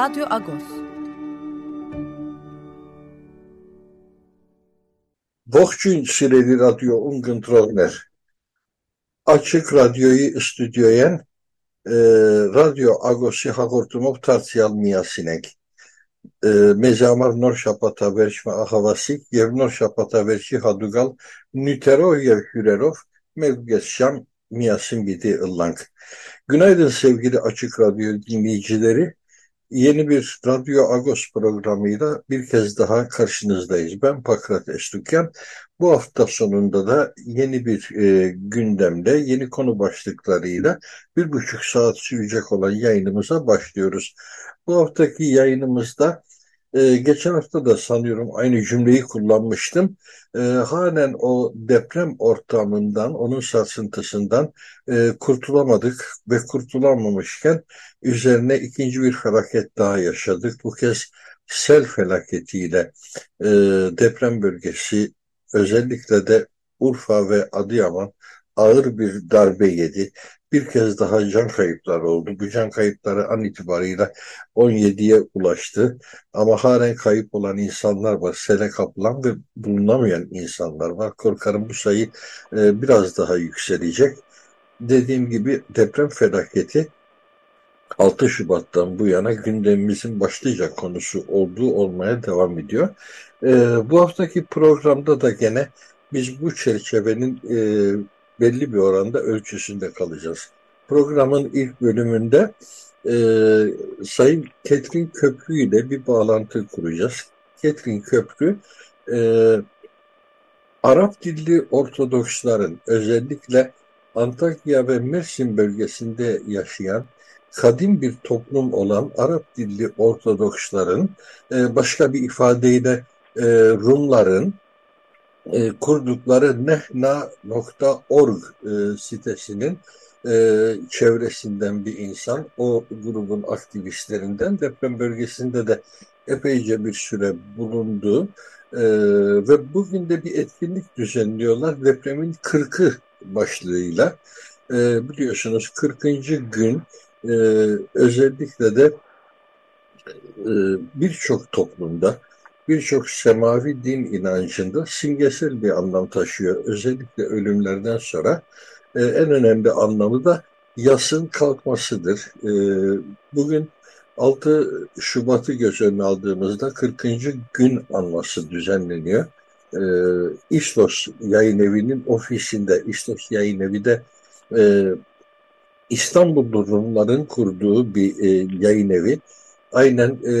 Radyo Agos. Bohçin Sireli Radyo Ungentroner. Açık Radyo'yu stüdyoyen e, Radyo Agos'u hagortumok tartıyalmaya sinek. E, mezamar nor şapata verşme ahavasik, yer nor şapata verşi hadugal, nütero yer hürerov, mevgesşam miyasin bidi illank. Günaydın sevgili Açık Radyo dinleyicileri. Yeni bir Radyo Agos programıyla bir kez daha karşınızdayız. Ben Pakrat Estukyan. Bu hafta sonunda da yeni bir e, gündemde, yeni konu başlıklarıyla bir buçuk saat sürecek olan yayınımıza başlıyoruz. Bu haftaki yayınımızda ee, geçen hafta da sanıyorum aynı cümleyi kullanmıştım. Ee, halen o deprem ortamından, onun sarsıntısından e, kurtulamadık ve kurtulamamışken üzerine ikinci bir felaket daha yaşadık. Bu kez sel felaketiyle e, deprem bölgesi özellikle de Urfa ve Adıyaman ağır bir darbe yedi bir kez daha can kayıpları oldu. Bu can kayıpları an itibariyle 17'ye ulaştı. Ama halen kayıp olan insanlar var. Sele kapılan ve bulunamayan insanlar var. Korkarım bu sayı e, biraz daha yükselecek. Dediğim gibi deprem felaketi 6 Şubat'tan bu yana gündemimizin başlıca konusu olduğu olmaya devam ediyor. E, bu haftaki programda da gene biz bu çerçevenin e, belli bir oranda ölçüsünde kalacağız. Programın ilk bölümünde e, Sayın Ketrin Köprü ile bir bağlantı kuracağız. Ketrin Köprü e, Arap dilli Ortodoksların özellikle Antakya ve Mersin bölgesinde yaşayan kadim bir toplum olan Arap dilli Ortodoksların e, başka bir ifadeyle e, Rumların e, kurdukları nehna.org e, sitesinin e, çevresinden bir insan, o grubun aktivistlerinden deprem bölgesinde de epeyce bir süre bulundu e, ve bugün de bir etkinlik düzenliyorlar depremin 40'ı başlığıyla. E, biliyorsunuz 40. gün e, özellikle de e, birçok toplumda birçok semavi din inancında simgesel bir anlam taşıyor. Özellikle ölümlerden sonra e, en önemli anlamı da yasın kalkmasıdır. E, bugün 6 Şubat'ı göz önüne aldığımızda 40. gün anması düzenleniyor. E, İstos Yayın Evi'nin ofisinde, İstos Yayın Evi de e, İstanbul Rumların kurduğu bir e, yayın evi aynen e,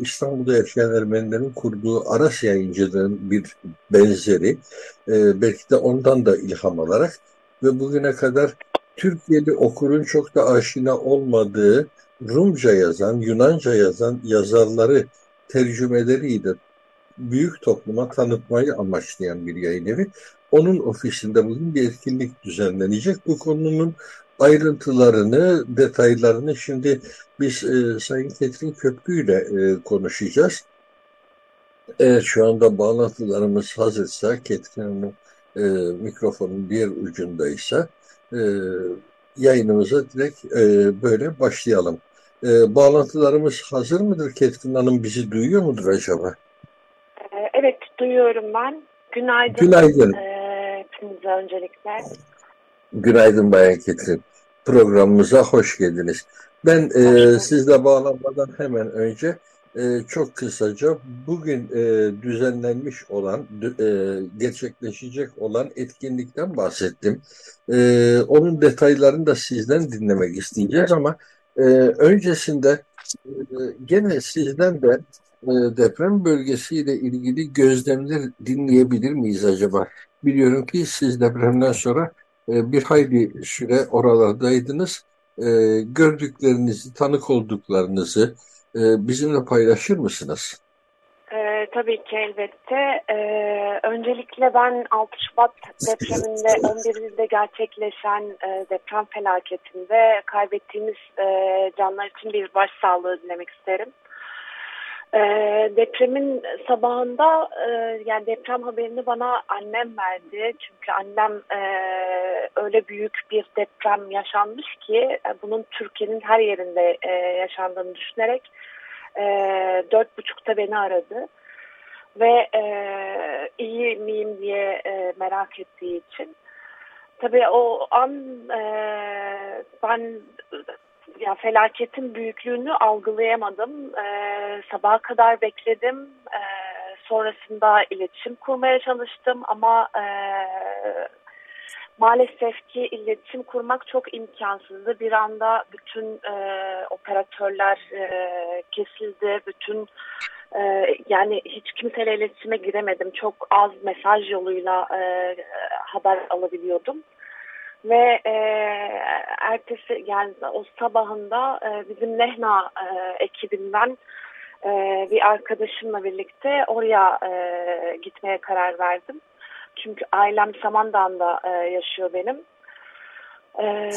İstanbul'da yaşayan Ermenilerin kurduğu Aras yayıncılığın bir benzeri. E, belki de ondan da ilham alarak ve bugüne kadar Türkiye'li okurun çok da aşina olmadığı Rumca yazan, Yunanca yazan yazarları tercümeleriyle büyük topluma tanıtmayı amaçlayan bir yayın evi. Onun ofisinde bugün bir etkinlik düzenlenecek. Bu konunun ayrıntılarını, detaylarını şimdi biz e, Sayın Ketrin Köprü ile e, konuşacağız. Eğer şu anda bağlantılarımız hazırsa, Ketrin Hanım e, mikrofonun diğer ucundaysa e, yayınımıza direkt e, böyle başlayalım. E, bağlantılarımız hazır mıdır? Ketrin Hanım bizi duyuyor mudur acaba? E, evet, duyuyorum ben. Günaydın. Günaydın. E, hepinize öncelikle. Günaydın Bayan Ketrin. Programımıza hoş geldiniz. Ben e, sizle bağlanmadan hemen önce e, çok kısaca bugün e, düzenlenmiş olan, e, gerçekleşecek olan etkinlikten bahsettim. E, onun detaylarını da sizden dinlemek isteyeceğiz ama e, öncesinde e, gene sizden de e, deprem bölgesiyle ilgili gözlemler dinleyebilir miyiz acaba? Biliyorum ki siz depremden sonra e, bir hayli süre oralardaydınız e, gördüklerinizi, tanık olduklarınızı e, bizimle paylaşır mısınız? Ee, tabii ki elbette. Ee, öncelikle ben 6 Şubat depreminde 11'de gerçekleşen e, deprem felaketinde kaybettiğimiz e, canlar için bir başsağlığı dilemek isterim. E, depremin sabahında e, yani deprem haberini bana annem verdi. Çünkü annem e, öyle büyük bir deprem yaşanmış ki e, bunun Türkiye'nin her yerinde e, yaşandığını düşünerek e, dört buçukta beni aradı. Ve e, iyi miyim diye e, merak ettiği için. Tabii o an e, ben ya felaketin büyüklüğünü algılayamadım. Ee, sabaha kadar bekledim. Ee, sonrasında iletişim kurmaya çalıştım ama e, maalesef ki iletişim kurmak çok imkansızdı. Bir anda bütün e, operatörler e, kesildi. Bütün e, yani hiç kimseyle iletişime giremedim. Çok az mesaj yoluyla e, haber alabiliyordum ve e, ertesi yani o sabahında e, bizim Lehna e, ekibinden e, bir arkadaşımla birlikte oraya e, gitmeye karar verdim. Çünkü ailem Samandağ'da e, yaşıyor benim. E,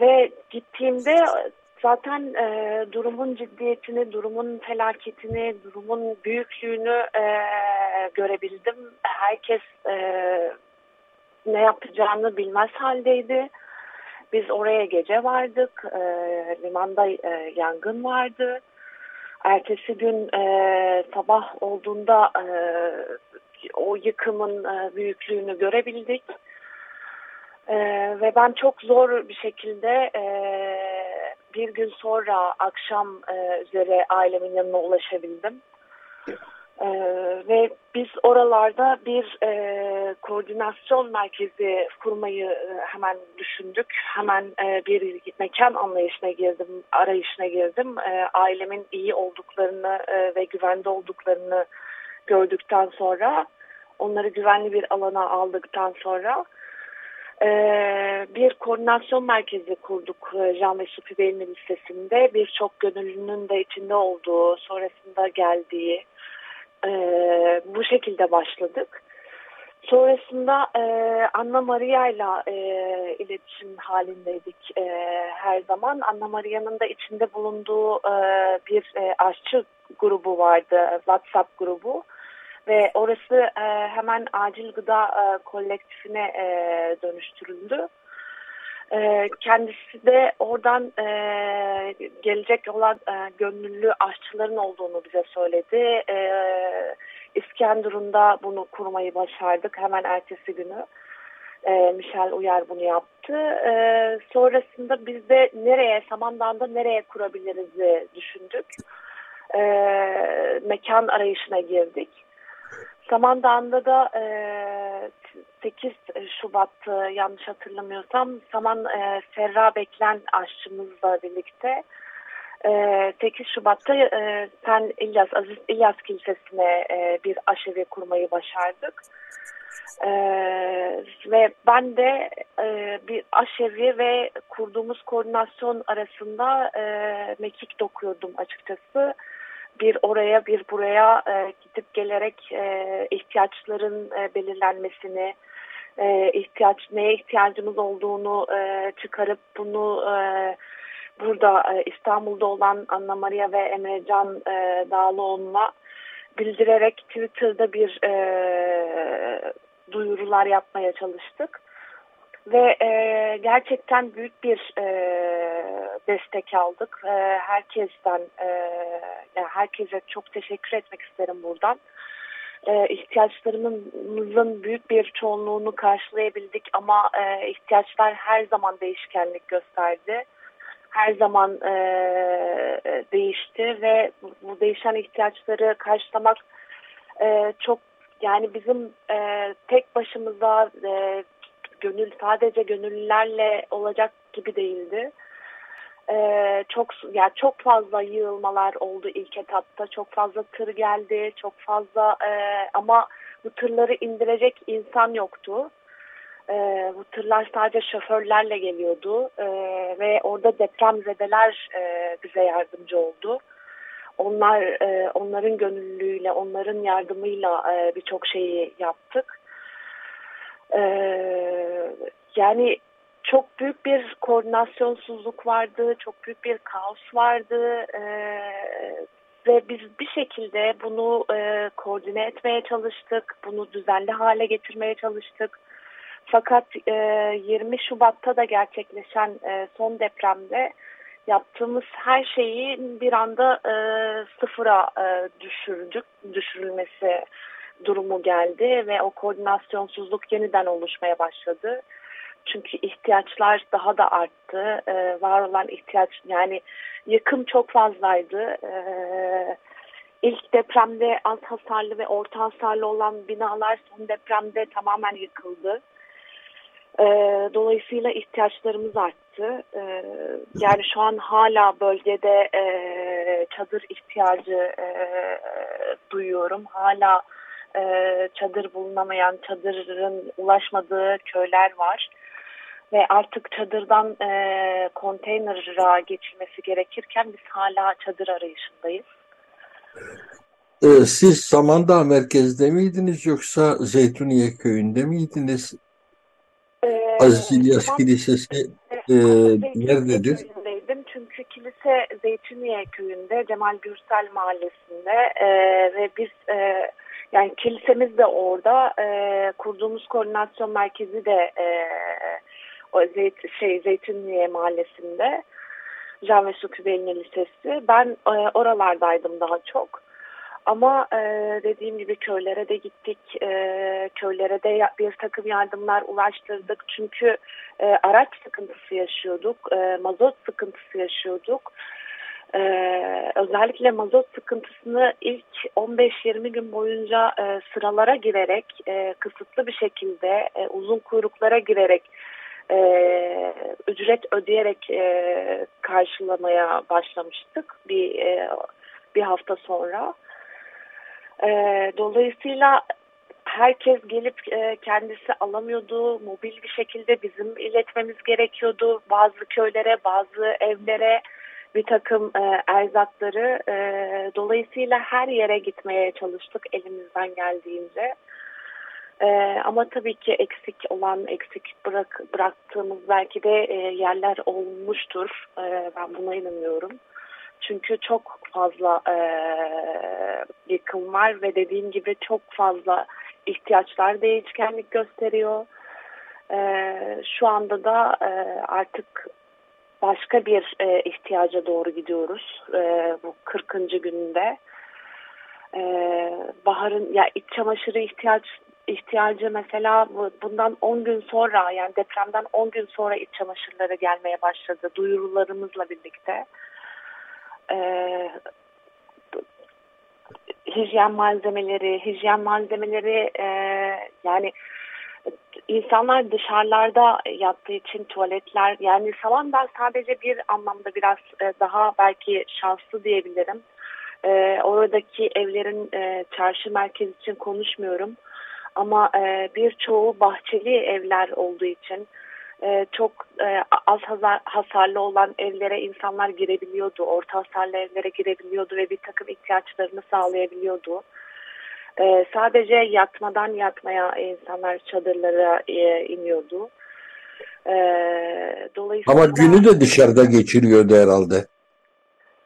ve gittiğimde zaten e, durumun ciddiyetini, durumun felaketini, durumun büyüklüğünü e, görebildim. Herkes e, ne yapacağını bilmez haldeydi. Biz oraya gece vardık. E, limanda e, yangın vardı. Ertesi gün e, sabah olduğunda e, o yıkımın e, büyüklüğünü görebildik. E, ve ben çok zor bir şekilde e, bir gün sonra akşam e, üzere ailemin yanına ulaşabildim. Ee, ve biz oralarda bir e, koordinasyon merkezi kurmayı e, hemen düşündük. Hemen e, bir mekan anlayışına girdim, arayışına girdim. E, ailemin iyi olduklarını e, ve güvende olduklarını gördükten sonra, onları güvenli bir alana aldıktan sonra e, bir koordinasyon merkezi kurduk e, Can ve Supi Bey'in listesinde. Birçok gönüllünün de içinde olduğu, sonrasında geldiği, e, bu şekilde başladık. Sonrasında e, Anna Maria ile iletişim halindeydik e, her zaman. Anna Maria'nın da içinde bulunduğu e, bir e, aşçı grubu vardı, WhatsApp grubu. Ve orası e, hemen acil gıda e, kolektifine e, dönüştürüldü. E, kendisi de oradan e, gelecek olan e, gönüllü aşçıların olduğunu bize söyledi. E, İskenderun'da bunu kurmayı başardık hemen ertesi günü. E, Michel Uyar bunu yaptı. E, sonrasında biz de nereye, Samandağ'da nereye kurabiliriz düşündük. E, mekan arayışına girdik. Samandağ'da da e, 8 Şubat e, yanlış hatırlamıyorsam Saman e, Serra Beklen aşçımızla birlikte e, 8 Şubat'ta e, Sen İlyas, Aziz İlyas Kilisesi'ne e, bir aşevi kurmayı başardık. E, ve ben de e, bir aşevi ve kurduğumuz koordinasyon arasında e, mekik dokuyordum açıkçası bir oraya bir buraya e, gidip gelerek e, ihtiyaçların e, belirlenmesini, e, ihtiyaç neye ihtiyacımız olduğunu e, çıkarıp bunu e, burada e, İstanbul'da olan Anna Maria ve Emrecan e, Dağlıoğlu'na bildirerek Twitter'da bir e, duyurular yapmaya çalıştık. Ve e, gerçekten büyük bir e, destek aldık. E, herkesten, e, yani herkese çok teşekkür etmek isterim buradan. E, ihtiyaçlarımızın büyük bir çoğunluğunu karşılayabildik ama e, ihtiyaçlar her zaman değişkenlik gösterdi. Her zaman e, değişti ve bu, bu değişen ihtiyaçları karşılamak e, çok yani bizim e, tek başımıza e, gönül sadece gönüllülerle olacak gibi değildi. Ee, çok yani çok fazla yığılmalar oldu ilk etapta. Çok fazla tır geldi, çok fazla e, ama bu tırları indirecek insan yoktu. E, bu tırlar sadece şoförlerle geliyordu e, ve orada depremzedeler e, bize yardımcı oldu. Onlar e, onların gönüllülüğüyle, onların yardımıyla e, birçok şeyi yaptık. E, yani çok büyük bir koordinasyonsuzluk vardı, çok büyük bir kaos vardı e, ve biz bir şekilde bunu e, koordine etmeye çalıştık, bunu düzenli hale getirmeye çalıştık. Fakat e, 20 Şubat'ta da gerçekleşen e, son depremde yaptığımız her şeyi bir anda e, sıfıra e, düşürdük, düşürülmesi durumu geldi ve o koordinasyonsuzluk yeniden oluşmaya başladı. Çünkü ihtiyaçlar daha da arttı. E, var olan ihtiyaç yani yıkım çok fazlaydı. E, ilk depremde az hasarlı ve orta hasarlı olan binalar son depremde tamamen yıkıldı. E, dolayısıyla ihtiyaçlarımız arttı. E, yani şu an hala bölgede e, çadır ihtiyacı e, duyuyorum. Hala e, çadır bulunamayan, çadırın ulaşmadığı köyler var. Ve artık çadırdan e, konteynera geçilmesi gerekirken biz hala çadır arayışındayız. Ee, siz Samandağ merkezde miydiniz yoksa Zeytuniye köyünde miydiniz? Ee, Aziz İlyas Kilisesi e, nerededir? Köyündeydim çünkü kilise Zeytuniye köyünde Cemal Gürsel mahallesinde e, ve biz e, yani kilisemiz de orada e, kurduğumuz koordinasyon merkezi de e, o Zeyt, şey Zeytinliğe mahallesinde Can ve Sukübeyli Lisesi. Ben e, oralardaydım daha çok. Ama e, dediğim gibi köylere de gittik. E, köylere de bir takım yardımlar ulaştırdık. Çünkü e, araç sıkıntısı yaşıyorduk. E, mazot sıkıntısı yaşıyorduk. Ee, özellikle mazot sıkıntısını ilk 15-20 gün boyunca e, sıralara girerek e, kısıtlı bir şekilde e, uzun kuyruklara girerek e, ücret ödeyerek e, karşılamaya başlamıştık bir e, bir hafta sonra. E, dolayısıyla herkes gelip e, kendisi alamıyordu. Mobil bir şekilde bizim iletmemiz gerekiyordu. Bazı köylere, bazı evlere bir takım e, erzakları. E, dolayısıyla her yere gitmeye çalıştık elimizden geldiğince. Ee, ama tabii ki eksik olan, eksik bırak, bıraktığımız belki de e, yerler olmuştur. E, ben buna inanıyorum. Çünkü çok fazla e, yıkım var ve dediğim gibi çok fazla ihtiyaçlar değişkenlik gösteriyor. E, şu anda da e, artık başka bir e, ihtiyaca doğru gidiyoruz e, bu 40. gününde. E, baharın ya iç çamaşırı ihtiyaç ihtiyacı mesela bundan 10 gün sonra yani depremden 10 gün sonra iç çamaşırları gelmeye başladı duyurularımızla birlikte. Ee, hijyen malzemeleri, hijyen malzemeleri e, yani insanlar dışarılarda yattığı için tuvaletler yani Salandan sadece bir anlamda biraz e, daha belki şanslı diyebilirim. E, oradaki evlerin e, çarşı merkezi için konuşmuyorum. Ama e, birçoğu bahçeli evler olduğu için e, çok e, az hasar, hasarlı olan evlere insanlar girebiliyordu. Orta hasarlı evlere girebiliyordu ve bir takım ihtiyaçlarını sağlayabiliyordu. E, sadece yatmadan yatmaya insanlar çadırlara e, iniyordu. E, dolayısıyla... Ama günü de dışarıda geçiriyordu herhalde.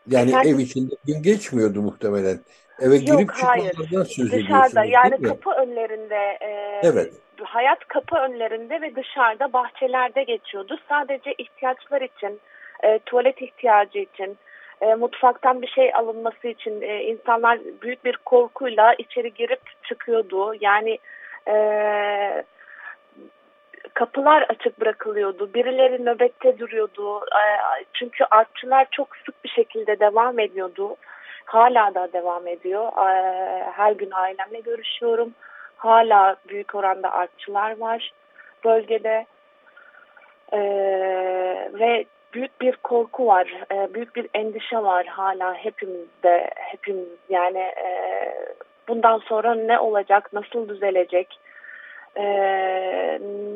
Yani ev içinde gün geçmiyordu muhtemelen. Eve girip Yok, çıkmalardan söz Dışarıda yani kapı önlerinde e, evet. hayat kapı önlerinde ve dışarıda bahçelerde geçiyordu. Sadece ihtiyaçlar için, e, tuvalet ihtiyacı için, e, mutfaktan bir şey alınması için e, insanlar büyük bir korkuyla içeri girip çıkıyordu. Yani e, kapılar açık bırakılıyordu. Birileri nöbette duruyordu. E, çünkü artçılar çok sık bir şekilde devam ediyordu. Hala da devam ediyor. Ee, her gün ailemle görüşüyorum. Hala büyük oranda artçılar var bölgede. Ee, ve büyük bir korku var, ee, büyük bir endişe var hala hepimizde, hepimiz yani e, bundan sonra ne olacak, nasıl düzelecek? e,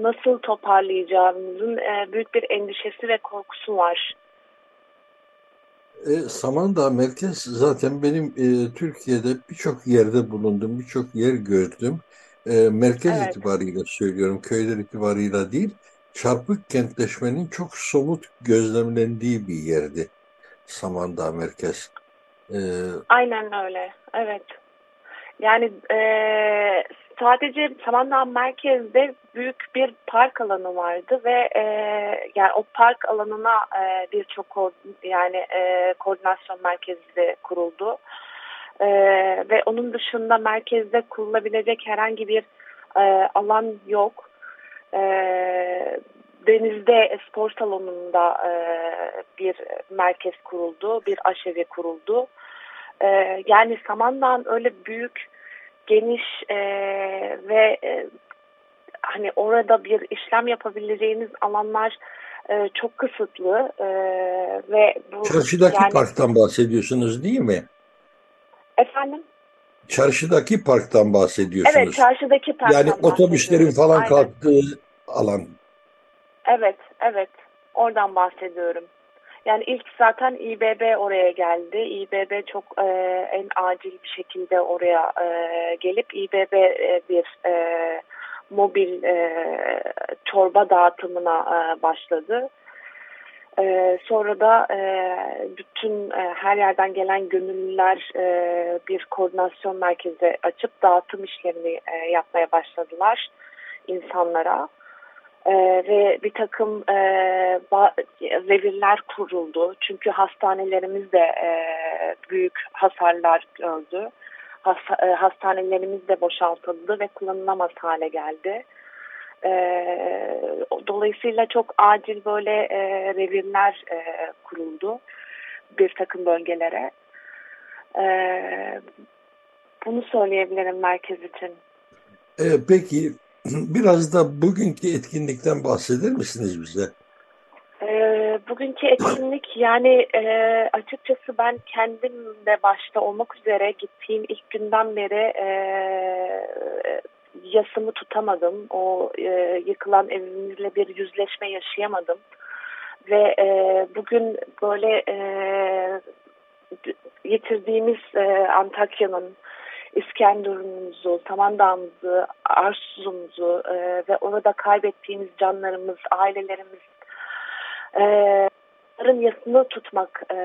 nasıl toparlayacağımızın e, büyük bir endişesi ve korkusu var. E, Samandağ merkez zaten benim e, Türkiye'de birçok yerde bulundum, birçok yer gördüm. E, merkez Evet. itibarıyla söylüyorum, köyler itibarıyla değil. Çarpık kentleşmenin çok somut gözlemlendiği bir yerdi Samandağ merkez. E, Aynen öyle. Evet. Yani e, sadece Samandağ merkezde büyük bir park alanı vardı ve e, yani o park alanına e, birçok yani e, koordinasyon merkezi kuruldu. E, ve onun dışında merkezde kurulabilecek herhangi bir e, alan yok. E, denizde spor salonunda e, bir merkez kuruldu, bir aşevi kuruldu. E, yani Samandağ'ın öyle büyük, geniş e, ve e, hani orada bir işlem yapabileceğiniz alanlar e, çok kısıtlı e, ve bu çarşıdaki yani parktan bahsediyorsunuz değil mi? efendim Çarşıdaki parktan evet bahsediyorsunuz. çarşıdaki parktan Yani otobüslerin falan Aynen. kalktığı alan. Evet, evet. Oradan bahsediyorum. Yani ilk zaten İBB oraya geldi. İBB çok e, en acil bir şekilde oraya e, gelip İBB e, bir e, mobil e, çorba dağıtımına e, başladı. E, sonra da e, bütün e, her yerden gelen gönüllüler e, bir koordinasyon merkezi açıp dağıtım işlemini e, yapmaya başladılar insanlara. Ee, ve bir takım e, revirler kuruldu. Çünkü hastanelerimiz de e, büyük hasarlar gördü. Hasta- e, hastanelerimiz de boşaltıldı ve kullanılamaz hale geldi. Ee, dolayısıyla çok acil böyle e, revirler e, kuruldu bir takım bölgelere. Ee, bunu söyleyebilirim merkez için. E, peki biraz da bugünkü etkinlikten bahseder misiniz bize? Ee, bugünkü etkinlik yani e, açıkçası ben kendim de başta olmak üzere gittiğim ilk günden beri e, yasımı tutamadım. O e, yıkılan evimizle bir yüzleşme yaşayamadım. Ve e, bugün böyle e, yitirdiğimiz e, Antakya'nın İskenderun'umuzu, Samandağ'ımızı, Arsuz'umuzu e, ve orada kaybettiğimiz canlarımız, ailelerimiz e, onların yasını tutmak e,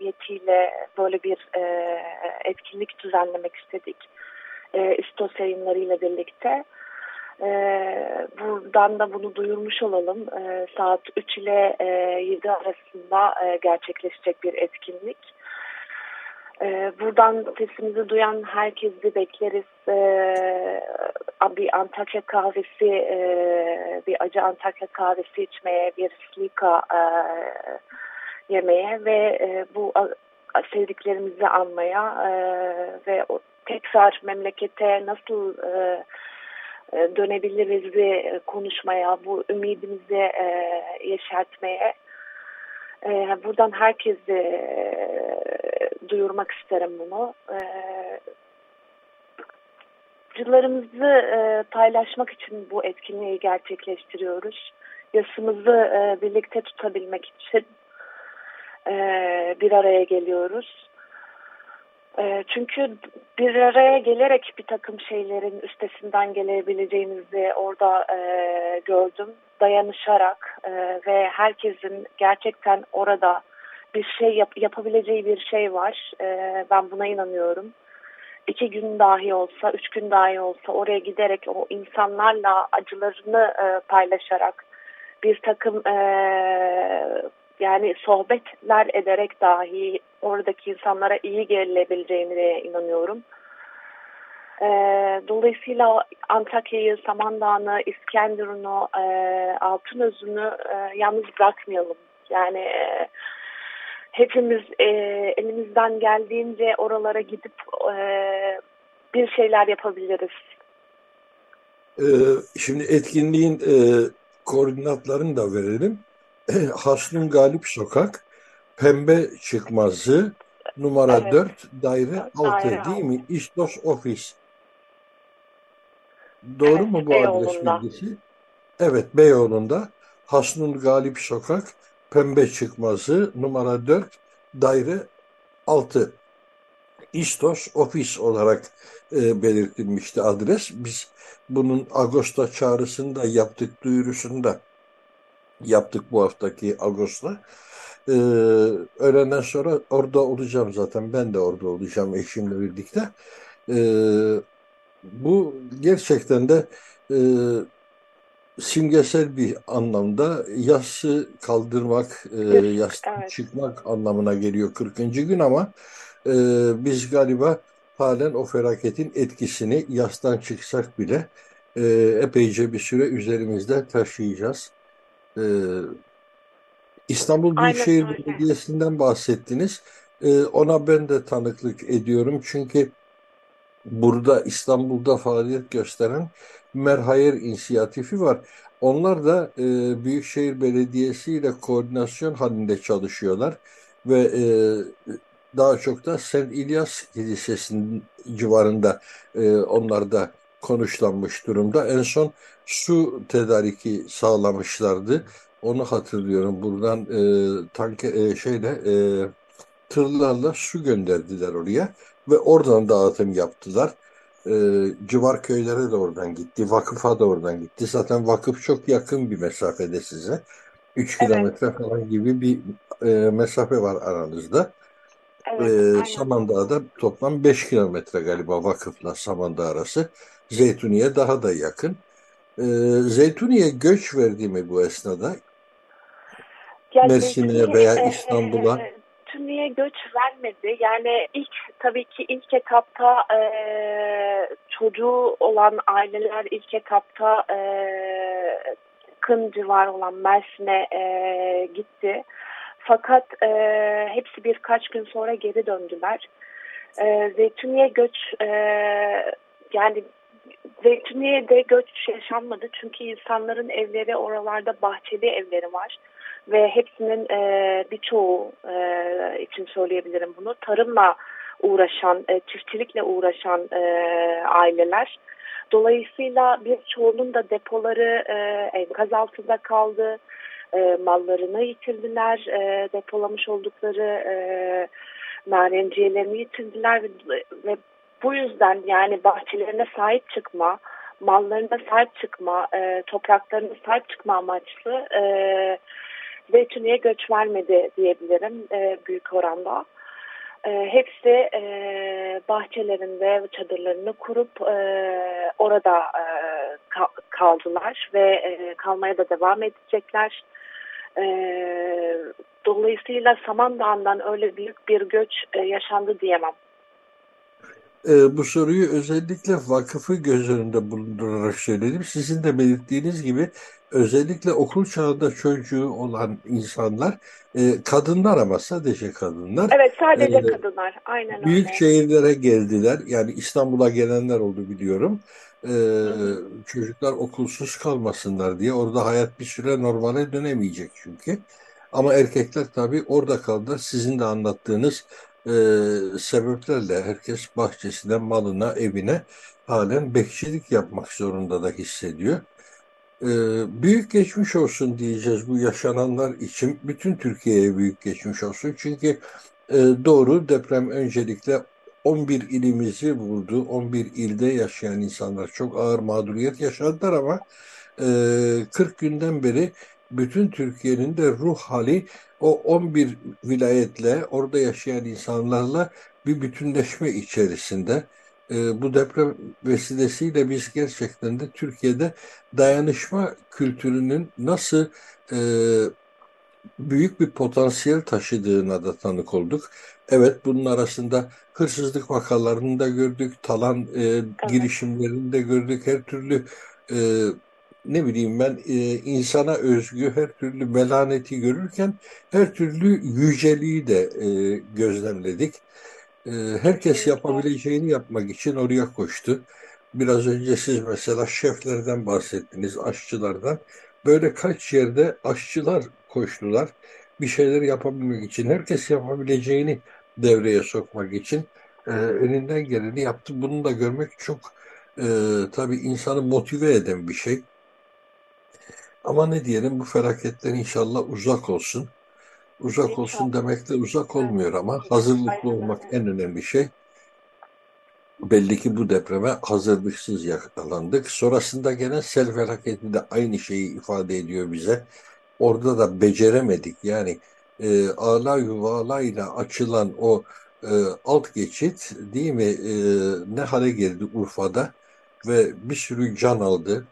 niyetiyle böyle bir e, etkinlik düzenlemek istedik. E, İstos yayınlarıyla birlikte. E, buradan da bunu duyurmuş olalım. E, saat 3 ile e, 7 arasında e, gerçekleşecek bir etkinlik. E, buradan sesimizi duyan herkesi bekleriz. E, bir Antakya kahvesi, e, bir acı Antakya kahvesi içmeye, bir slika e, yemeye ve e, bu sevdiklerimizi anmaya e, ve tekrar memlekete nasıl e, e, dönebiliriz e, konuşmaya, bu ümidimizi e, yeşertmeye e, buradan herkese duyurmak isterim bunu. Acılarımızı e, paylaşmak için bu etkinliği gerçekleştiriyoruz. Yasımızı birlikte tutabilmek için bir araya geliyoruz. E, çünkü bir araya gelerek bir takım şeylerin üstesinden gelebileceğimizi orada e, gördüm. Dayanışarak e, ve herkesin gerçekten orada bir şey yap- yapabileceği bir şey var. E, ben buna inanıyorum. İki gün dahi olsa, üç gün dahi olsa oraya giderek o insanlarla acılarını e, paylaşarak bir takım e, yani sohbetler ederek dahi oradaki insanlara iyi gelebileceğine inanıyorum. E, dolayısıyla Antakya'yı, Samandağ'ını, İskenderun'u, e, Altınözü'nü e, yalnız bırakmayalım. Yani e, hepimiz e, elimizden geldiğince oralara gidip e, bir şeyler yapabiliriz. E, şimdi etkinliğin e, koordinatlarını da verelim. Haslun Galip Sokak, Pembe Çıkmazı, numara Evet. 4, daire 6 Daire değil mi? İstos Ofis. Doğru evet, mu bu adres bilgisi? Evet, Beyoğlu'nda Hasnun Galip Sokak, Pembe Çıkmazı, numara 4, daire 6. İstos ofis olarak e, belirtilmişti adres. Biz bunun Ağustos çağrısında yaptık, duyurusunda yaptık bu haftaki Ağustos'ta. Ee, öğlenden sonra orada olacağım zaten. Ben de orada olacağım eşimle birlikte. Ee, bu gerçekten de e, simgesel bir anlamda yası kaldırmak, e, yastan evet. çıkmak anlamına geliyor 40. gün ama e, biz galiba halen o felaketin etkisini yastan çıksak bile e, epeyce bir süre üzerimizde taşıyacağız. E, İstanbul Büyükşehir Belediyesi'nden bahsettiniz. E, ona ben de tanıklık ediyorum çünkü burada İstanbul'da faaliyet gösteren Merhayır inisiyatifi var. Onlar da e, Büyükşehir Belediyesi ile koordinasyon halinde çalışıyorlar ve e, daha çok da Sen İlyas Kilisesi'nin civarında e, onlar da konuşlanmış durumda. En son su tedariki sağlamışlardı. Onu hatırlıyorum. Buradan e, tanke e, şeyle e, tırlarla su gönderdiler oraya ve oradan dağıtım yaptılar. E, civar köylere de oradan gitti. Vakıfa da oradan gitti. Zaten vakıf çok yakın bir mesafede size. 3 evet. kilometre falan gibi bir e, mesafe var aranızda. Evet, e, Samandağ'da toplam 5 kilometre galiba vakıfla Samandağ arası. Zeytuniye daha da yakın. E, Zeytuniye göç verdi mi bu esnada? Mersin'e veya e, İstanbul'a? E, göç vermedi. Yani ilk tabii ki ilk etapta e, çocuğu olan aileler ilk etapta e, yakın civar olan Mersin'e e, gitti. Fakat e, hepsi birkaç gün sonra geri döndüler. E, Zeytuniye göç e, yani Zeytuniye'de göç yaşanmadı. Çünkü insanların evleri oralarda bahçeli evleri var. Ve hepsinin e, birçoğu e, için söyleyebilirim bunu tarımla uğraşan, e, çiftçilikle uğraşan e, aileler. Dolayısıyla birçoğunun da depoları e, enkaz altında kaldı, e, mallarını yitirdiler, e, depolamış oldukları e, narenciyelerini yitirdiler ve, ve bu yüzden yani bahçelerine sahip çıkma, mallarına sahip çıkma, e, topraklarına sahip çıkma amaçlı e, Zeytinli'ye göç vermedi diyebilirim e, büyük oranda. E, hepsi e, bahçelerinde çadırlarını kurup e, orada e, kaldılar ve e, kalmaya da devam edecekler. E, dolayısıyla Samandağ'dan öyle büyük bir göç e, yaşandı diyemem. E, bu soruyu özellikle vakıfı göz önünde bulundurarak söyledim. Sizin de belirttiğiniz gibi özellikle okul çağında çocuğu olan insanlar, e, kadınlar ama sadece kadınlar. Evet sadece e, kadınlar, aynen öyle. Büyük şehirlere geldiler. Yani İstanbul'a gelenler oldu biliyorum. E, çocuklar okulsuz kalmasınlar diye. Orada hayat bir süre normale dönemeyecek çünkü. Ama erkekler tabii orada kaldılar. Sizin de anlattığınız e, sebeplerle herkes bahçesine, malına, evine halen bekçilik yapmak zorunda da hissediyor. E, büyük geçmiş olsun diyeceğiz bu yaşananlar için. Bütün Türkiye'ye büyük geçmiş olsun. Çünkü e, doğru deprem öncelikle 11 ilimizi vurdu. 11 ilde yaşayan insanlar çok ağır mağduriyet yaşadılar ama e, 40 günden beri bütün Türkiye'nin de ruh hali o 11 vilayetle, orada yaşayan insanlarla bir bütünleşme içerisinde. E, bu deprem vesilesiyle biz gerçekten de Türkiye'de dayanışma kültürünün nasıl e, büyük bir potansiyel taşıdığına da tanık olduk. Evet bunun arasında hırsızlık vakalarını da gördük, talan e, girişimlerini de gördük, her türlü e, ne bileyim ben e, insana özgü her türlü melaneti görürken her türlü yüceliği de e, gözlemledik. E, herkes yapabileceğini yapmak için oraya koştu. Biraz önce siz mesela şeflerden bahsettiniz, aşçılardan. Böyle kaç yerde aşçılar koştular bir şeyler yapabilmek için. Herkes yapabileceğini devreye sokmak için e, elinden geleni yaptı. Bunu da görmek çok e, tabii insanı motive eden bir şey. Ama ne diyelim bu felaketler inşallah uzak olsun. Uzak inşallah. olsun demekle uzak olmuyor ama hazırlıklı olmak en önemli şey. Belli ki bu depreme hazırlıksız yakalandık. Sonrasında gelen sel felaketi de aynı şeyi ifade ediyor bize. Orada da beceremedik. Yani e, ala yuvalayla açılan o e, alt geçit değil mi e, ne hale geldi Urfa'da ve bir sürü can aldı.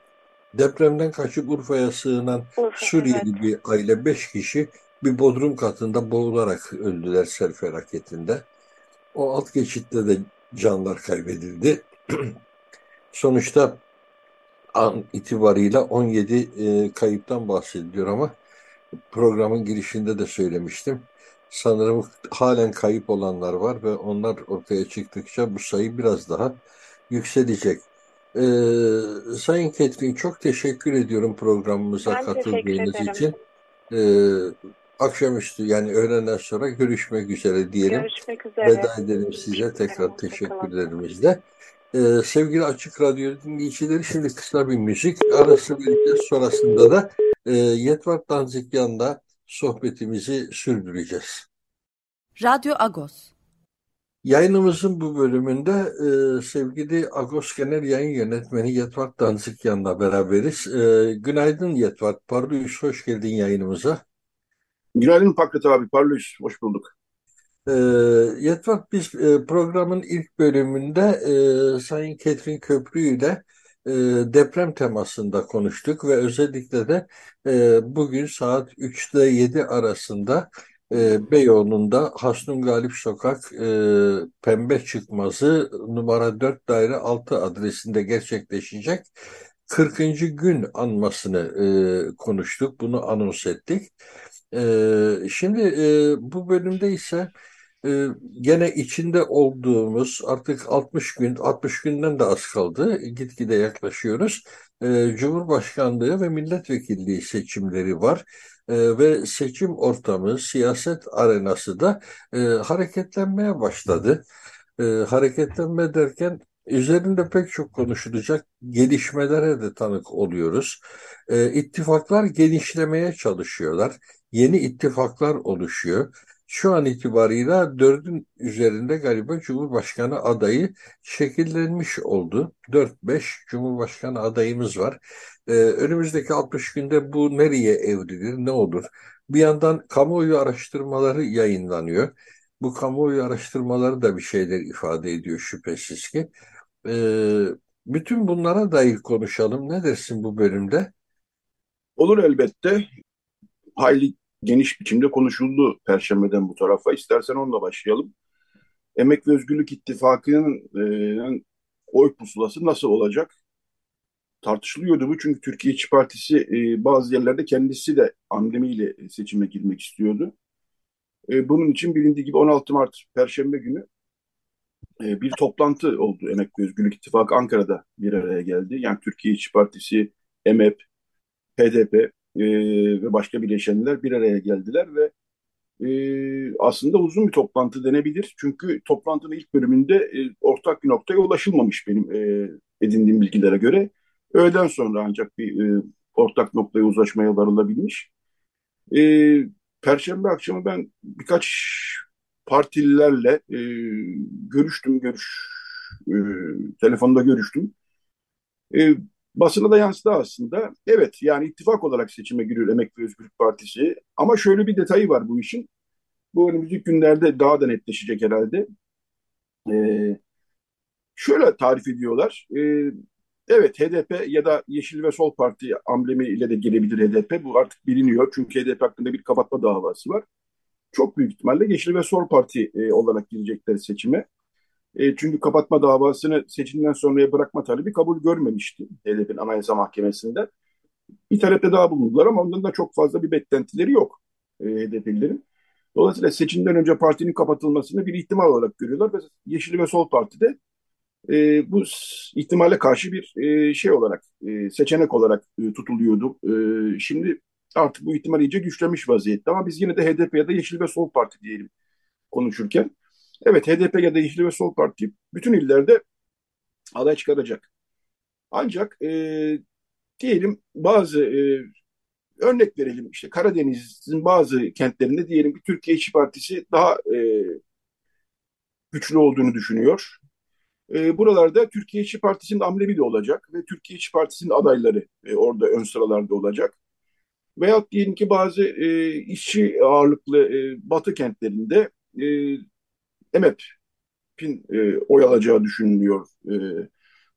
Depremden kaçıp Urfa'ya sığınan Urfa, Suriyeli evet. bir aile beş kişi bir bodrum katında boğularak öldüler sel felaketinde. O alt geçitte de canlar kaybedildi. Sonuçta an itibarıyla 17 e, kayıptan bahsediliyor ama programın girişinde de söylemiştim. Sanırım halen kayıp olanlar var ve onlar ortaya çıktıkça bu sayı biraz daha yükselecek. Ee, Sayın Ketrin çok teşekkür ediyorum programımıza ben katıldığınız için. Ee, akşamüstü yani öğlenden sonra görüşmek üzere diyelim. Görüşmek üzere. Veda edelim size tekrar teşekkürlerimizle. Ee, sevgili Açık Radyo dinleyicileri şimdi kısa bir müzik arası vereceğiz. Sonrasında da e, Yetvar Danzikyan'la sohbetimizi sürdüreceğiz. Radyo Agos Yayınımızın bu bölümünde e, sevgili Agos Genel Yayın Yönetmeni Yetvart Danzikyan'la beraberiz. E, günaydın Yetvart, Parlıyız, hoş geldin yayınımıza. Günaydın Pakrat abi, Parlıyız, hoş bulduk. E, Yetvart, biz e, programın ilk bölümünde e, Sayın Ketrin Köprü ile e, deprem temasında konuştuk ve özellikle de e, bugün saat 3'te 7 arasında e, Beyoğlu'nda Hasnun Galip Sokak e, Pembe Çıkmazı numara 4 daire 6 adresinde gerçekleşecek 40. gün anmasını e, konuştuk. Bunu anons ettik. E, şimdi e, bu bölümde ise e, gene içinde olduğumuz artık 60 gün, 60 günden de az kaldı. Gitgide yaklaşıyoruz. E, Cumhurbaşkanlığı ve milletvekilliği seçimleri var. E, ve seçim ortamı, siyaset arenası da e, hareketlenmeye başladı. E, hareketlenme derken üzerinde pek çok konuşulacak gelişmelere de tanık oluyoruz. E, ittifaklar genişlemeye çalışıyorlar. Yeni ittifaklar oluşuyor. Şu an itibarıyla dördün üzerinde galiba Cumhurbaşkanı adayı şekillenmiş oldu. 4-5 Cumhurbaşkanı adayımız var. Ee, önümüzdeki 60 günde bu nereye evrilir, ne olur? Bir yandan kamuoyu araştırmaları yayınlanıyor. Bu kamuoyu araştırmaları da bir şeyler ifade ediyor şüphesiz ki. Ee, bütün bunlara dair konuşalım. Ne dersin bu bölümde? Olur elbette. Hayli geniş biçimde konuşuldu Perşembe'den bu tarafa. İstersen onunla başlayalım. Emek ve Özgürlük İttifakı'nın e, oy pusulası nasıl olacak? Tartışılıyordu bu çünkü Türkiye İşçi Partisi e, bazı yerlerde kendisi de amblemiyle seçime girmek istiyordu. E, bunun için bilindiği gibi 16 Mart Perşembe günü bir toplantı oldu. Emek ve Özgürlük İttifakı Ankara'da bir araya geldi. Yani Türkiye İşçi Partisi, EMEP, HDP, e, ve başka bileşenler bir araya geldiler ve e, aslında uzun bir toplantı denebilir. Çünkü toplantının ilk bölümünde e, ortak bir noktaya ulaşılmamış benim e, edindiğim bilgilere göre. Öğleden sonra ancak bir e, ortak noktaya uzlaşmaya varılabilmiş. E, Perşembe akşamı ben birkaç partililerle e, görüştüm, görüş e, telefonda görüştüm. E, basına da yansıdı aslında. Evet yani ittifak olarak seçime giriyor Emek ve Özgürlük Partisi. Ama şöyle bir detayı var bu işin. Bu önümüzdeki günlerde daha da netleşecek herhalde. Ee, şöyle tarif ediyorlar. Ee, evet HDP ya da Yeşil ve Sol Parti amblemiyle de gelebilir HDP. Bu artık biliniyor. Çünkü HDP hakkında bir kapatma davası var. Çok büyük ihtimalle Yeşil ve Sol Parti e, olarak girecekler seçime. E, çünkü kapatma davasını seçimden sonraya bırakma talebi kabul görmemişti HDP'nin Anayasa Mahkemesi'nde. Bir talepte daha bulundular ama ondan da çok fazla bir beklentileri yok e, HDP'lilerin. Dolayısıyla seçimden önce partinin kapatılmasını bir ihtimal olarak görüyorlar ve Yeşil ve Sol Parti'de e, bu ihtimale karşı bir e, şey olarak, e, seçenek olarak e, tutuluyordu. E, şimdi artık bu ihtimal iyice güçlenmiş vaziyette ama biz yine de HDP ya da Yeşil ve Sol Parti diyelim konuşurken. Evet HDP ya da Yeşil ve Sol Parti bütün illerde aday çıkaracak. Ancak e, diyelim bazı e, örnek verelim işte Karadeniz'in bazı kentlerinde diyelim ki Türkiye İşçi Partisi daha e, güçlü olduğunu düşünüyor. E, buralarda Türkiye İşçi Partisi'nin amblevi de olacak ve Türkiye İşçi Partisi'nin adayları e, orada ön sıralarda olacak. Veyahut diyelim ki bazı e, işçi ağırlıklı e, batı kentlerinde e, EMEP'in e, oy alacağı düşünülüyor. E,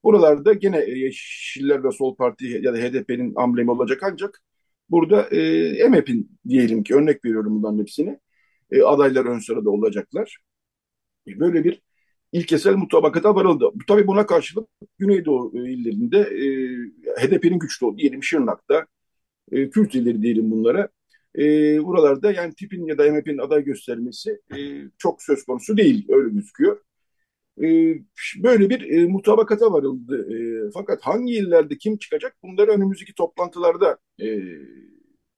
buralarda gene Yeşiller ve Sol Parti ya da HDP'nin amblemi olacak ancak burada e, EMEP'in diyelim ki örnek veriyorum bunların hepsini e, adaylar ön sırada olacaklar. E, böyle bir ilkesel mutabakata varıldı. Tabii buna karşılık Güneydoğu e, illerinde e, HDP'nin güçlü olduğu diyelim Şırnak'ta, e, Kürt illeri diyelim bunlara. E, buralarda yani tipin ya da MHP'nin aday göstermesi e, çok söz konusu değil, öyle gözüküyor. E, böyle bir e, mutabakata varıldı. E, fakat hangi illerde kim çıkacak bunları önümüzdeki toplantılarda e,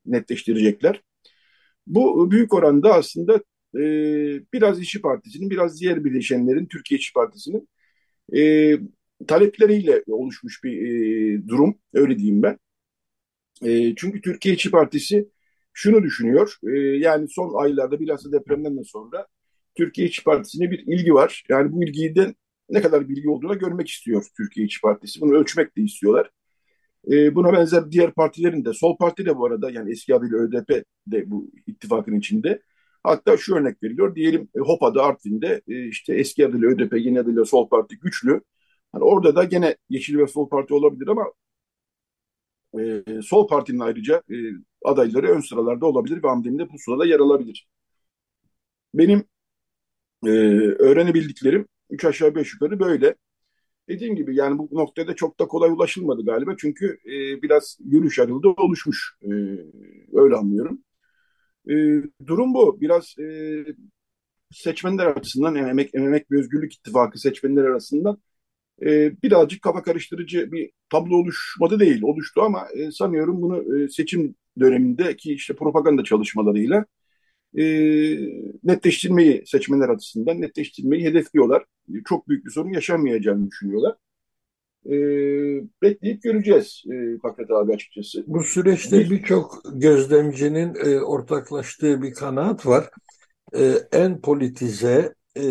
netleştirecekler. Bu büyük oranda aslında e, biraz İşçi Partisi'nin, biraz diğer bileşenlerin, Türkiye İşçi Partisi'nin e, talepleriyle oluşmuş bir e, durum, öyle diyeyim ben. E, çünkü Türkiye İşçi Partisi şunu düşünüyor, e, yani son aylarda bilhassa depremden de sonra Türkiye İşçi Partisi'ne bir ilgi var. Yani bu ilgiden ne kadar bilgi olduğunu görmek istiyor Türkiye İşçi Partisi. Bunu ölçmek de istiyorlar. E, buna benzer diğer partilerin de, Sol Parti de bu arada yani eski adıyla ÖDP de bu ittifakın içinde Hatta şu örnek veriliyor. Diyelim e, HOPA'da Artvin'de e, işte eski adıyla ÖDP, yeni adıyla Sol Parti güçlü. Hani orada da gene Yeşil ve Sol Parti olabilir ama e, Sol Parti'nin ayrıca e, adayları ön sıralarda olabilir ve Hamdi'nin bu sırada yer alabilir. Benim e, öğrenebildiklerim üç aşağı beş yukarı böyle. Dediğim gibi yani bu noktada çok da kolay ulaşılmadı galiba. Çünkü e, biraz yürüyüş ayrılığı oluşmuş. E, öyle anlıyorum. E, durum bu. Biraz e, seçmenler açısından Emek, Emek ve Özgürlük İttifakı seçmenler arasında e, birazcık kafa karıştırıcı bir tablo oluşmadı değil. Oluştu ama e, sanıyorum bunu e, seçim dönemindeki işte propaganda çalışmalarıyla e, netleştirmeyi seçmenler açısından netleştirmeyi hedefliyorlar. Çok büyük bir sorun yaşanmayacağını düşünüyorlar e, bekleyip göreceğiz e, Fakret abi açıkçası. Bu süreçte birçok gözlemcinin e, ortaklaştığı bir kanaat var. E, en politize e,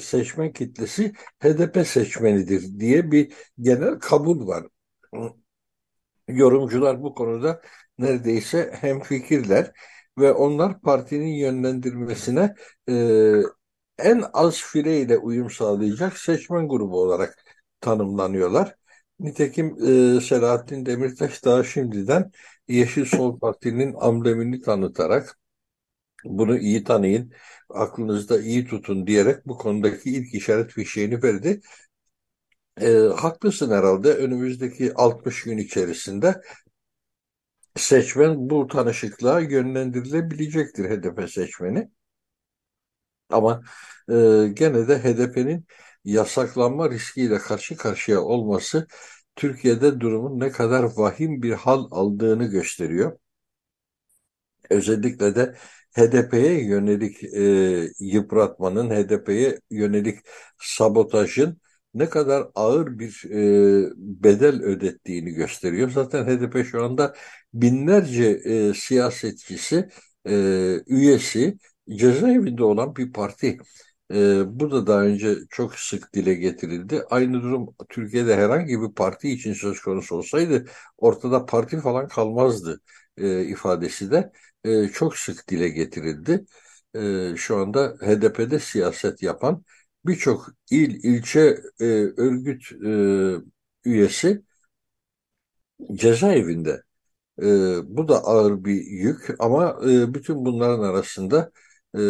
seçmen kitlesi HDP seçmenidir diye bir genel kabul var. Yorumcular bu konuda neredeyse hemfikirler ve onlar partinin yönlendirmesine e, en az fireyle uyum sağlayacak seçmen grubu olarak tanımlanıyorlar. Nitekim e, Selahattin Demirtaş daha şimdiden Yeşil Sol Parti'nin amblemini tanıtarak bunu iyi tanıyın, aklınızda iyi tutun diyerek bu konudaki ilk işaret fişeğini verdi. E, haklısın herhalde önümüzdeki 60 gün içerisinde seçmen bu tanışıklığa yönlendirilebilecektir HDP seçmeni. Ama e, gene de HDP'nin yasaklanma riskiyle karşı karşıya olması Türkiye'de durumun ne kadar vahim bir hal aldığını gösteriyor. Özellikle de HDP'ye yönelik e, yıpratmanın, HDP'ye yönelik sabotajın ne kadar ağır bir e, bedel ödettiğini gösteriyor. Zaten HDP şu anda binlerce e, siyasetçisi, e, üyesi cezaevinde olan bir parti. E, bu da daha önce çok sık dile getirildi. Aynı durum Türkiye'de herhangi bir parti için söz konusu olsaydı ortada parti falan kalmazdı e, ifadesi de e, çok sık dile getirildi. E, şu anda HDP'de siyaset yapan birçok il, ilçe, e, örgüt e, üyesi cezaevinde. E, bu da ağır bir yük ama e, bütün bunların arasında e,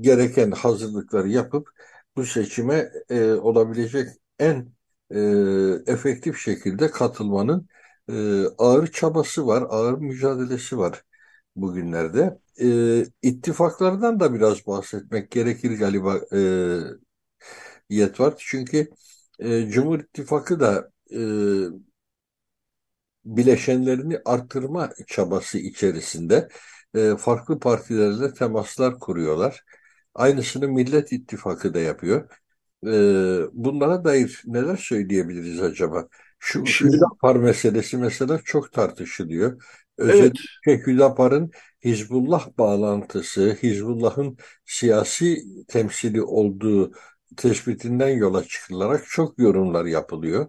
gereken hazırlıkları yapıp bu seçime e, olabilecek en e, efektif şekilde katılmanın e, ağır çabası var, ağır mücadelesi var bugünlerde. E, ittifaklardan da biraz bahsetmek gerekir galiba e, Yetvar. Çünkü e, Cumhur İttifakı da e, bileşenlerini artırma çabası içerisinde e, farklı partilerle temaslar kuruyorlar. Aynısını Millet İttifakı da yapıyor. E, bunlara dair neler söyleyebiliriz acaba? Şu Hüdapar meselesi mesela çok tartışılıyor. evet Özellikle Hüdapar'ın Hizbullah bağlantısı, Hizbullah'ın siyasi temsili olduğu tespitinden yola çıkılarak çok yorumlar yapılıyor.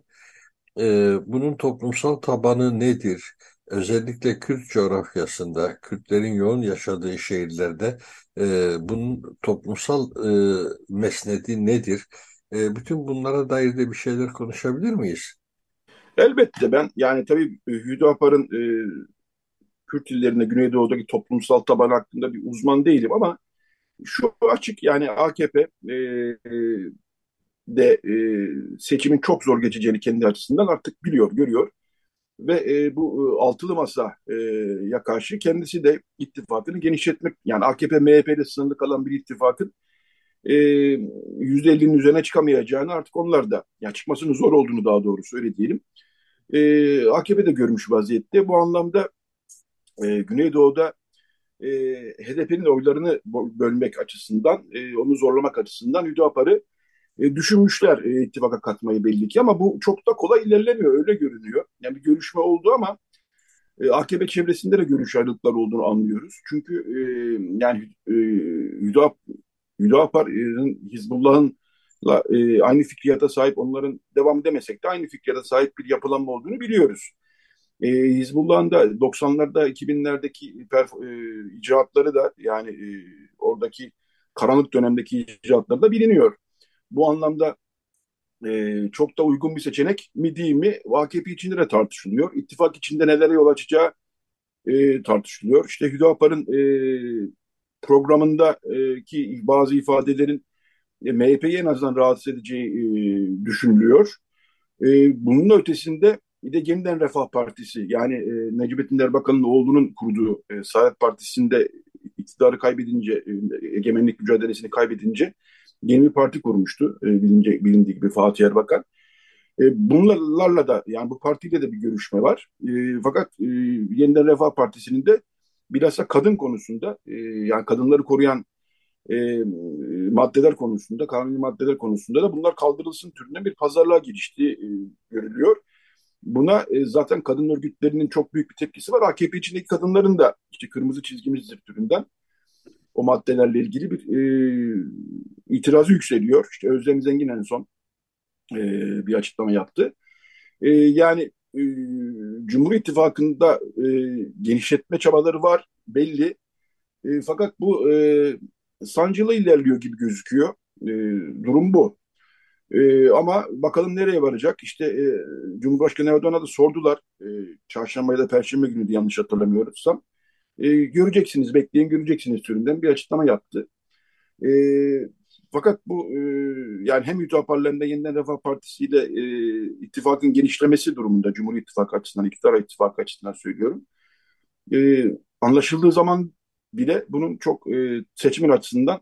Ee, bunun toplumsal tabanı nedir? Özellikle Kürt coğrafyasında, Kürtlerin yoğun yaşadığı şehirlerde e, bunun toplumsal e, mesnedi nedir? E, bütün bunlara dair de bir şeyler konuşabilir miyiz? elbette ben yani tabii e, Hüdapar'ın e, Kürt illerinde Güneydoğu'daki toplumsal taban hakkında bir uzman değilim ama şu açık yani AKP e, e, de e, seçimin çok zor geçeceğini kendi açısından artık biliyor, görüyor. Ve e, bu e, altılı masa e, ya karşı kendisi de ittifakını genişletmek, yani AKP MHP'de sınırlı kalan bir ittifakın e, %50'nin üzerine çıkamayacağını artık onlar da, yani çıkmasının zor olduğunu daha doğrusu öyle diyelim. E, AKP de görmüş vaziyette. Bu anlamda e, Güneydoğu'da e, HDP'nin oylarını bölmek açısından, e, onu zorlamak açısından Hüdapar'ı e, düşünmüşler e, ittifaka katmayı belli ki ama bu çok da kolay ilerlemiyor öyle görünüyor. Yani bir görüşme oldu ama e, AKP çevresinde de görüş ayrılıkları olduğunu anlıyoruz. Çünkü e, yani e, Hüdap, Hüdapar'ın Hizbullah'ın e, aynı fikriyata sahip onların devam demesek de aynı fikriyata sahip bir yapılanma olduğunu biliyoruz. E, Hizbullah'ın da 90'larda 2000'lerdeki perf- e, icraatları da yani e, oradaki karanlık dönemdeki icraatları da biliniyor. Bu anlamda e, çok da uygun bir seçenek mi değil mi AKP içinde de tartışılıyor. İttifak içinde nelere yol açacağı e, tartışılıyor. İşte Hüdapar'ın e, programındaki bazı ifadelerin e, MHP'yi en azından rahatsız edeceği e, düşünülüyor. E, bunun ötesinde bir de yeniden Refah Partisi yani e, Necmettin Erbakan'ın oğlunun kurduğu e, Saadet Partisi'nde iktidarı kaybedince, e, egemenlik mücadelesini kaybedince yeni bir parti kurmuştu e, bilince, bilindiği gibi Fatih Erbakan. E, bunlarla da yani bu partiyle de bir görüşme var. E, fakat e, Yeniden Refah Partisi'nin de bilhassa kadın konusunda yani kadınları koruyan maddeler konusunda, kanuni maddeler konusunda da bunlar kaldırılsın türünden bir pazarlığa girişti e, görülüyor. Buna e, zaten kadın örgütlerinin çok büyük bir tepkisi var. AKP içindeki kadınların da işte kırmızı çizgimizdir türünden o maddelerle ilgili bir e, itirazı yükseliyor. İşte Özlem Zengin en son e, bir açıklama yaptı. E, yani e, Cumhur İttifakı'nda e, genişletme çabaları var belli. E, fakat bu e, sancılı ilerliyor gibi gözüküyor. E, durum bu. E, ama bakalım nereye varacak? İşte e, Cumhurbaşkanı Erdoğan'a da sordular. E, çarşamba ya da perşembe günü yanlış hatırlamıyorsam. E, göreceksiniz, bekleyin göreceksiniz türünden bir açıklama yaptı. E, fakat bu e, yani hem Hüdapar'la yeniden Refah Partisi ile e, ittifakın genişlemesi durumunda Cumhur İttifakı açısından, iktidar ittifakı açısından söylüyorum. E, anlaşıldığı zaman bile bunun çok e, seçimin açısından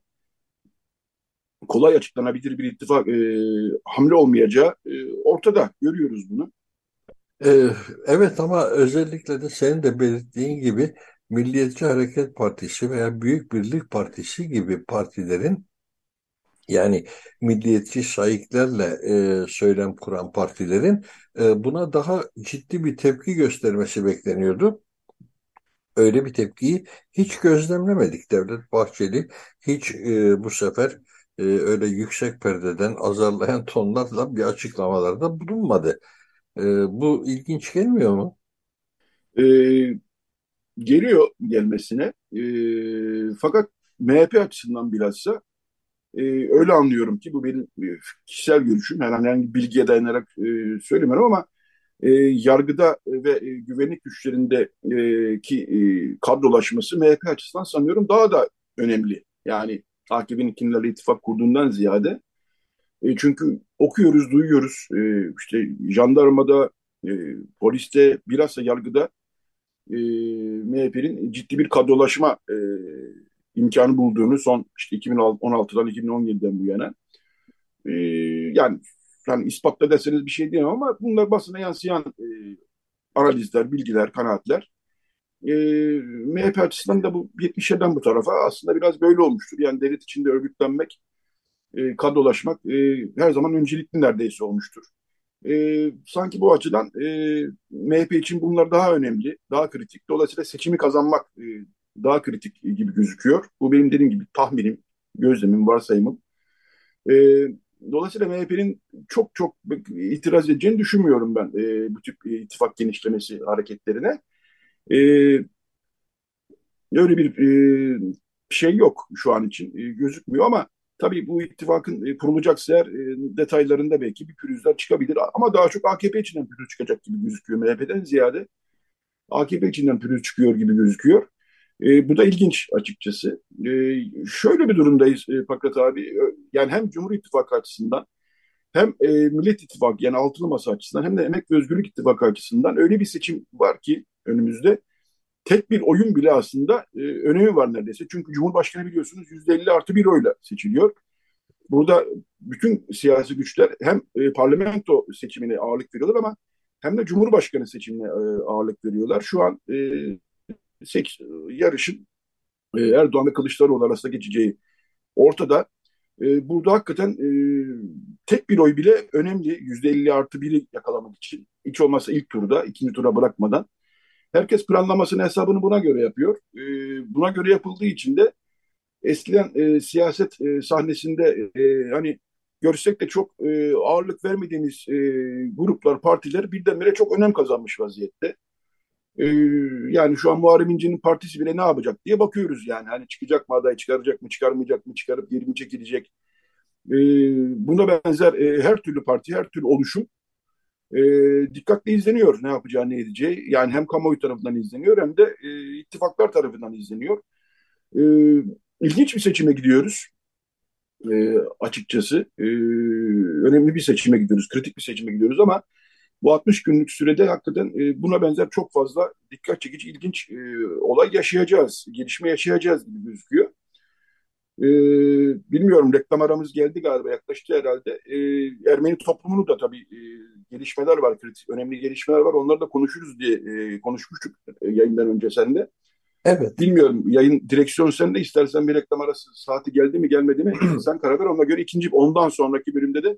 kolay açıklanabilir bir ittifak e, hamle olmayacağı e, ortada görüyoruz bunu. Ee, evet ama özellikle de senin de belirttiğin gibi Milliyetçi Hareket Partisi veya Büyük Birlik Partisi gibi partilerin yani milliyetçi şaiklerle e, söylem kuran partilerin e, buna daha ciddi bir tepki göstermesi bekleniyordu. Öyle bir tepkiyi hiç gözlemlemedik. Devlet Bahçeli hiç e, bu sefer e, öyle yüksek perdeden azarlayan tonlarla bir açıklamalarda bulunmadı. E, bu ilginç gelmiyor mu? E, geliyor gelmesine. E, fakat MHP açısından bilhassa e, öyle anlıyorum ki bu benim e, kişisel görüşüm. Herhangi bir bilgiye dayanarak e, söylemiyorum ama e, yargıda ve e, güvenlik güçlerindeki e, kadrolaşması MHP açısından sanıyorum daha da önemli. Yani AKP'nin kimlerle ittifak kurduğundan ziyade. E, çünkü okuyoruz, duyuyoruz. E, işte jandarmada, e, poliste, bilhassa yargıda e, MHP'nin ciddi bir kadrolaşma e, imkanı bulduğunu son işte 2016'dan 2017'den bu yana e, yani yani ispatla deseniz bir şey diyemem ama bunlar basına yansıyan e, analizler, bilgiler, kanaatler. E, MHP açısından da bu 70'lerden bu tarafa aslında biraz böyle olmuştur. Yani devlet içinde örgütlenmek e, kadrolaşmak e, her zaman öncelikli neredeyse olmuştur. E, sanki bu açıdan e, MHP için bunlar daha önemli, daha kritik. Dolayısıyla seçimi kazanmak e, daha kritik gibi gözüküyor. Bu benim dediğim gibi tahminim, gözlemim, varsayımım. E, dolayısıyla MHP'nin çok çok itiraz edeceğini düşünmüyorum ben e, bu tip ittifak genişlemesi hareketlerine. E, öyle bir e, şey yok şu an için e, gözükmüyor ama tabii bu ittifakın e, kurulacaksa eğer e, detaylarında belki bir pürüzler çıkabilir ama daha çok AKP içinden pürüz çıkacak gibi gözüküyor MHP'den ziyade AKP içinden pürüz çıkıyor gibi gözüküyor. E, bu da ilginç açıkçası. E, şöyle bir durumdayız e, Fakret abi. Yani hem Cumhur İttifakı açısından hem e, Millet İttifakı yani Altılı Masa açısından hem de Emek ve Özgürlük İttifakı açısından öyle bir seçim var ki önümüzde tek bir oyun bile aslında e, önemi var neredeyse. Çünkü Cumhurbaşkanı biliyorsunuz yüzde elli artı bir oyla seçiliyor. Burada bütün siyasi güçler hem e, parlamento seçimine ağırlık veriyorlar ama hem de Cumhurbaşkanı seçimine e, ağırlık veriyorlar. Şu an e, seç, yarışın e, Erdoğan ve Kılıçdaroğlu arasında geçeceği ortada. E, burada hakikaten e, tek bir oy bile önemli. Yüzde elli artı biri yakalamak için. Hiç olmazsa ilk turda, ikinci tura bırakmadan. Herkes planlamasını, hesabını buna göre yapıyor. E, buna göre yapıldığı için de eskiden e, siyaset e, sahnesinde e, hani görsek de çok ağırlık vermediğimiz gruplar, partiler birdenbire çok önem kazanmış vaziyette. Yani şu an Muharrem İnce'nin partisi bile ne yapacak diye bakıyoruz yani. Hani çıkacak mı aday, çıkaracak mı, çıkarmayacak mı, çıkarıp geri mi çekilecek. E, buna benzer her türlü parti, her türlü oluşum e, dikkatle izleniyor ne yapacağı, ne edeceği. Yani hem kamuoyu tarafından izleniyor hem de e, ittifaklar tarafından izleniyor. E, ilginç bir seçime gidiyoruz e, açıkçası. E, önemli bir seçime gidiyoruz, kritik bir seçime gidiyoruz ama bu 60 günlük sürede hakikaten e, buna benzer çok fazla dikkat çekici, ilginç e, olay yaşayacağız, gelişme yaşayacağız gibi gözüküyor. E, bilmiyorum reklam aramız geldi galiba yaklaştı herhalde. E, Ermeni toplumunu da tabii e, gelişmeler var, kritik, önemli gelişmeler var. Onları da konuşuruz diye e, konuşmuştuk e, yayından önce sende. Evet. Bilmiyorum yayın direksiyon sende istersen bir reklam arası saati geldi mi gelmedi mi sen karar ver. Ona göre ikinci ondan sonraki bölümde de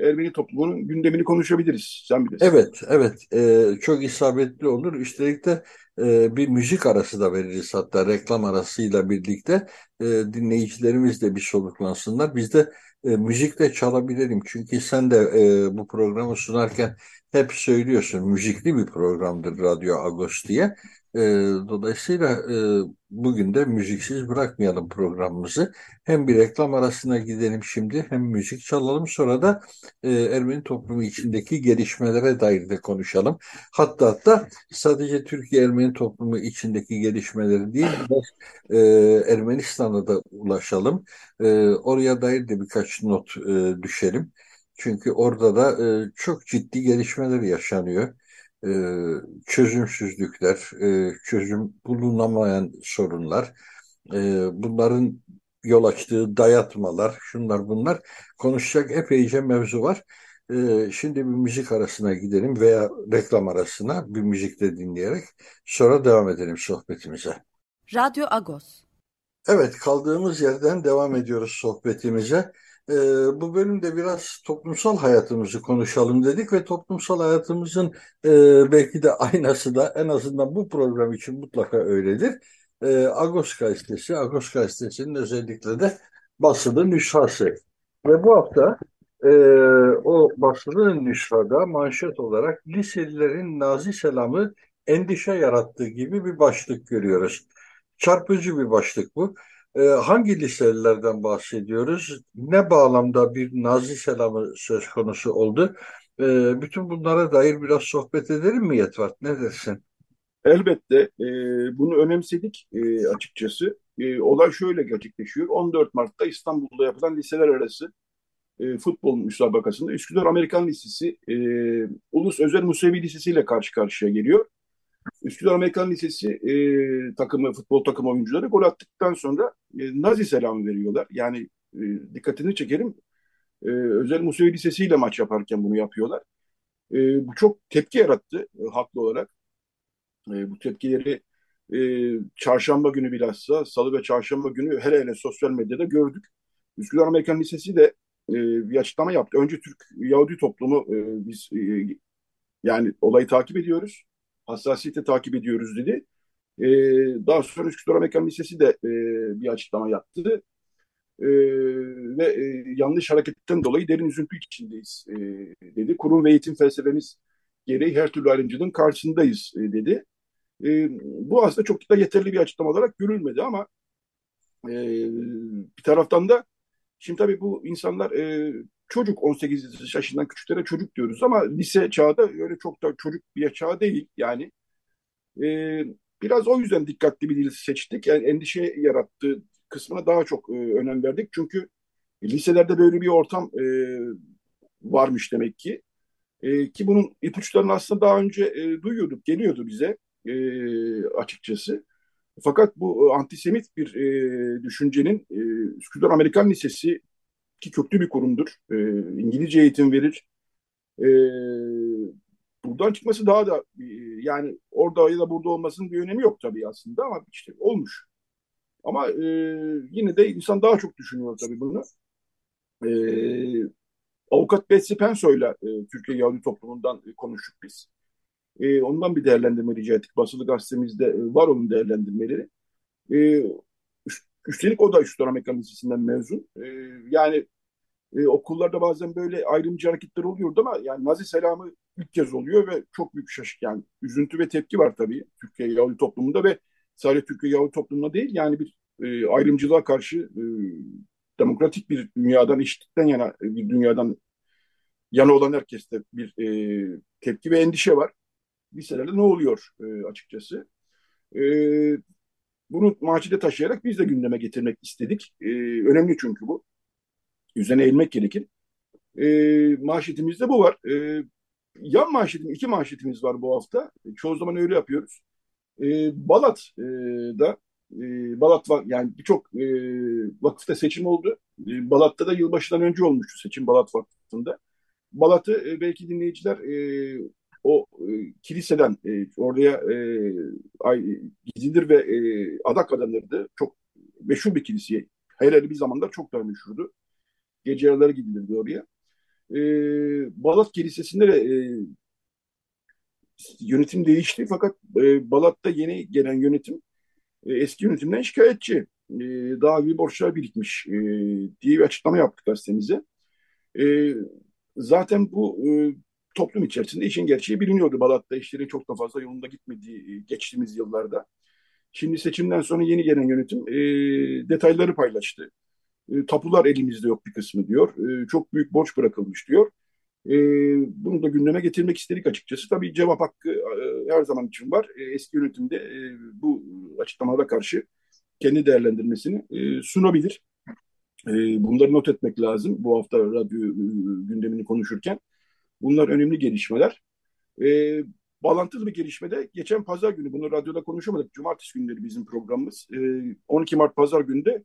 Ermeni toplumunun gündemini konuşabiliriz. Sen bilirsin. Evet, evet. Ee, çok isabetli olur. Üstelik de e, bir müzik arası da veririz hatta reklam arasıyla birlikte. E, dinleyicilerimiz de bir soluklansınlar. Biz de e, müzik de çalabilirim. Çünkü sen de e, bu programı sunarken hep söylüyorsun müzikli bir programdır Radyo Agos diye. E, dolayısıyla e, bugün de müziksiz bırakmayalım programımızı. Hem bir reklam arasına gidelim şimdi hem müzik çalalım sonra da e, Ermeni toplumu içindeki gelişmelere dair de konuşalım. Hatta hatta sadece Türkiye Ermeni toplumu içindeki gelişmeleri değil e, Ermenistan'a da ulaşalım. E, oraya dair de birkaç not e, düşelim. Çünkü orada da e, çok ciddi gelişmeler yaşanıyor e, çözümsüzlükler, e, çözüm bulunamayan sorunlar, e, bunların yol açtığı dayatmalar, şunlar bunlar konuşacak epeyce mevzu var. E, şimdi bir müzik arasına gidelim veya reklam arasına bir müzik de dinleyerek sonra devam edelim sohbetimize. Radyo Agos. Evet kaldığımız yerden devam ediyoruz sohbetimize. E, bu bölümde biraz toplumsal hayatımızı konuşalım dedik ve toplumsal hayatımızın e, belki de aynası da en azından bu program için mutlaka öyledir. E, Agos gazetesi, Agos gazetesinin özellikle de basılı nüshası. Ve bu hafta e, o basılı nüshada manşet olarak liselilerin Nazi selamı endişe yarattığı gibi bir başlık görüyoruz. Çarpıcı bir başlık bu. Ee, hangi liselilerden bahsediyoruz? Ne bağlamda bir Nazi selamı söz konusu oldu? Ee, bütün bunlara dair biraz sohbet edelim mi Yetvart? Ne dersin? Elbette e, bunu önemsedik e, açıkçası. E, olay şöyle gerçekleşiyor. 14 Mart'ta İstanbul'da yapılan liseler arası e, futbol müsabakasında Üsküdar Amerikan Lisesi e, Ulus Özel Musevi Lisesi ile karşı karşıya geliyor. Üsküdar Amerikan Lisesi e, takımı, futbol takımı oyuncuları gol attıktan sonra e, Nazi selamı veriyorlar. Yani e, dikkatini çekerim. E, Özel Musevi Lisesi ile maç yaparken bunu yapıyorlar. E, bu çok tepki yarattı e, haklı olarak. E, bu tepkileri e, çarşamba günü bilhassa, salı ve çarşamba günü hele hele sosyal medyada gördük. Üsküdar Amerikan Lisesi de e, bir açıklama yaptı. Önce Türk Yahudi toplumu e, biz e, yani olayı takip ediyoruz. Hassasiyetle takip ediyoruz dedi. E, daha sonra Üsküdar Amerikan Lisesi de e, bir açıklama yaptı. E, ve e, yanlış hareketten dolayı derin üzüntü içindeyiz e, dedi. Kurum ve eğitim felsefemiz gereği her türlü ayrımcılığın karşısındayız e, dedi. E, bu aslında çok da yeterli bir açıklama olarak görülmedi ama e, bir taraftan da şimdi tabii bu insanlar e, çocuk 18 yaşından küçüklere çocuk diyoruz ama lise çağda öyle çok da çocuk bir çağ değil yani. E, biraz o yüzden dikkatli bir dil seçtik. Yani endişe yarattığı kısmına daha çok e, önem verdik. Çünkü liselerde böyle bir ortam e, varmış demek ki. E, ki bunun ipuçlarını aslında daha önce e, duyuyorduk, geliyordu bize e, açıkçası. Fakat bu antisemit bir e, düşüncenin e, Üsküdar Amerikan Lisesi ki köklü bir kurumdur. E, İngilizce eğitim verir. E, buradan çıkması daha da e, yani orada ya da burada olmasının bir önemi yok tabii aslında ama işte olmuş. Ama e, yine de insan daha çok düşünüyor tabii bunu. E, Avukat Betsy Penso'yla e, Türkiye Yahudi toplumundan e, konuştuk biz. E, ondan bir değerlendirme rica ettik. Basılı gazetemizde e, var onun değerlendirmeleri. E, üstelik o da Üstad Amerikan Lisesi'nden mezun. E, yani e, okullarda bazen böyle ayrımcı hareketler oluyordu ama yani Nazi selamı ilk kez oluyor ve çok büyük şaşık yani üzüntü ve tepki var tabii Türkiye Yahudi toplumunda ve sadece Türkiye Yahudi toplumunda değil yani bir e, ayrımcılığa karşı e, demokratik bir dünyadan eşitlikten yana bir dünyadan yana olan herkeste bir e, tepki ve endişe var. Liselerde ne oluyor e, açıkçası? E, bunu macide taşıyarak biz de gündeme getirmek istedik. E, önemli çünkü bu. Üzerine eğilmek gerekir. E, manşetimizde bu var. E, yan manşetim, iki manşetimiz var bu hafta. Çoğu zaman öyle yapıyoruz. E, Balat'da e, Balat var yani birçok e, vakıfta seçim oldu. E, Balat'ta da yılbaşından önce olmuştu seçim Balat Vakfı'nda. Balat'ı e, belki dinleyiciler e, o e, kiliseden e, oraya e, ay, gidilir ve e, adak adanırdı. Çok meşhur bir kilise. Hele bir zamanlar çok daha meşhurdu. Gece yarıları gidilirdi oraya. E, Balat Kilisesi'nde de e, yönetim değişti fakat e, Balat'ta yeni gelen yönetim e, eski yönetimden şikayetçi. E, daha bir borçlar birikmiş e, diye bir açıklama yaptık gazetemize. E, zaten bu e, toplum içerisinde işin gerçeği biliniyordu. Balat'ta işlerin çok da fazla yolunda gitmediği e, geçtiğimiz yıllarda. Şimdi seçimden sonra yeni gelen yönetim e, detayları paylaştı. E, tapular elimizde yok bir kısmı diyor. E, çok büyük borç bırakılmış diyor. E, bunu da gündeme getirmek istedik açıkçası. Tabii cevap hakkı e, her zaman için var. E, eski yönetimde e, bu açıklamalara karşı kendi değerlendirmesini e, sunabilir. E, bunları not etmek lazım bu hafta radyo e, gündemini konuşurken. Bunlar önemli gelişmeler. E, bağlantılı bir gelişmede geçen pazar günü bunu radyoda konuşamadık. Cumartesi günleri bizim programımız. E, 12 Mart pazar günde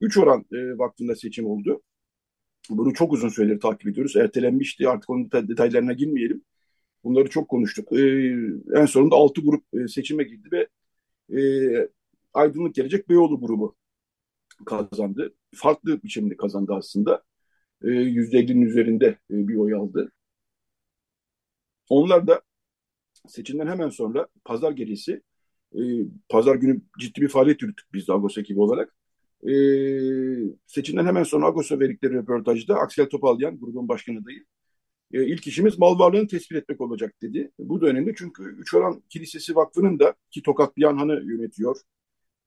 3 oran e, vaktinde seçim oldu. Bunu çok uzun süredir takip ediyoruz. Ertelenmişti. Artık onun detaylarına girmeyelim. Bunları çok konuştuk. E, en sonunda 6 grup e, seçime girdi ve e, Aydınlık Gelecek Beyoğlu grubu kazandı. Farklı biçimde kazandı aslında. E, %50'nin üzerinde e, bir oy aldı. Onlar da seçimden hemen sonra pazar gecesi e, pazar günü ciddi bir faaliyet yürüttük biz de Agos ekibi olarak. E, seçimden hemen sonra Agos'a verdikleri röportajda Aksel Topalyan grubun başkanı adayı e, ilk işimiz mal varlığını tespit etmek olacak dedi. Bu da önemli çünkü Üç Oran Kilisesi Vakfı'nın da ki Tokat Biyanhan'ı yönetiyor.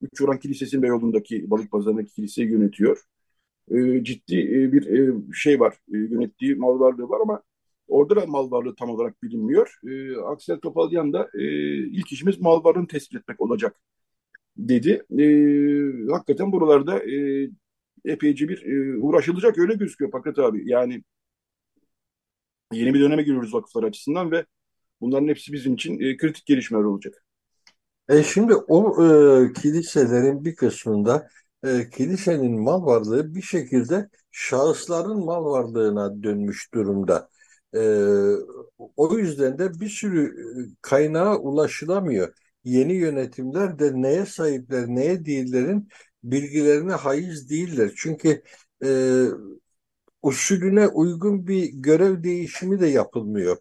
Üç Oran Kilisesi'nin Beyoğlu'ndaki balık pazarındaki kiliseyi yönetiyor. E, ciddi e, bir e, şey var, e, yönettiği mal varlığı var ama Orada da mal varlığı tam olarak bilinmiyor. E, Aksel Topalyan da e, ilk işimiz mal varlığını tespit etmek olacak dedi. E, hakikaten buralarda e, epeyce bir e, uğraşılacak öyle gözüküyor Fakat abi. Yani yeni bir döneme giriyoruz vakıflar açısından ve bunların hepsi bizim için e, kritik gelişmeler olacak. E şimdi o e, kiliselerin bir kısmında e, kilisenin mal varlığı bir şekilde şahısların mal varlığına dönmüş durumda. E, o yüzden de bir sürü e, kaynağa ulaşılamıyor. Yeni yönetimler de neye sahipler, neye değillerin bilgilerine haiz değiller. Çünkü e, usulüne uygun bir görev değişimi de yapılmıyor.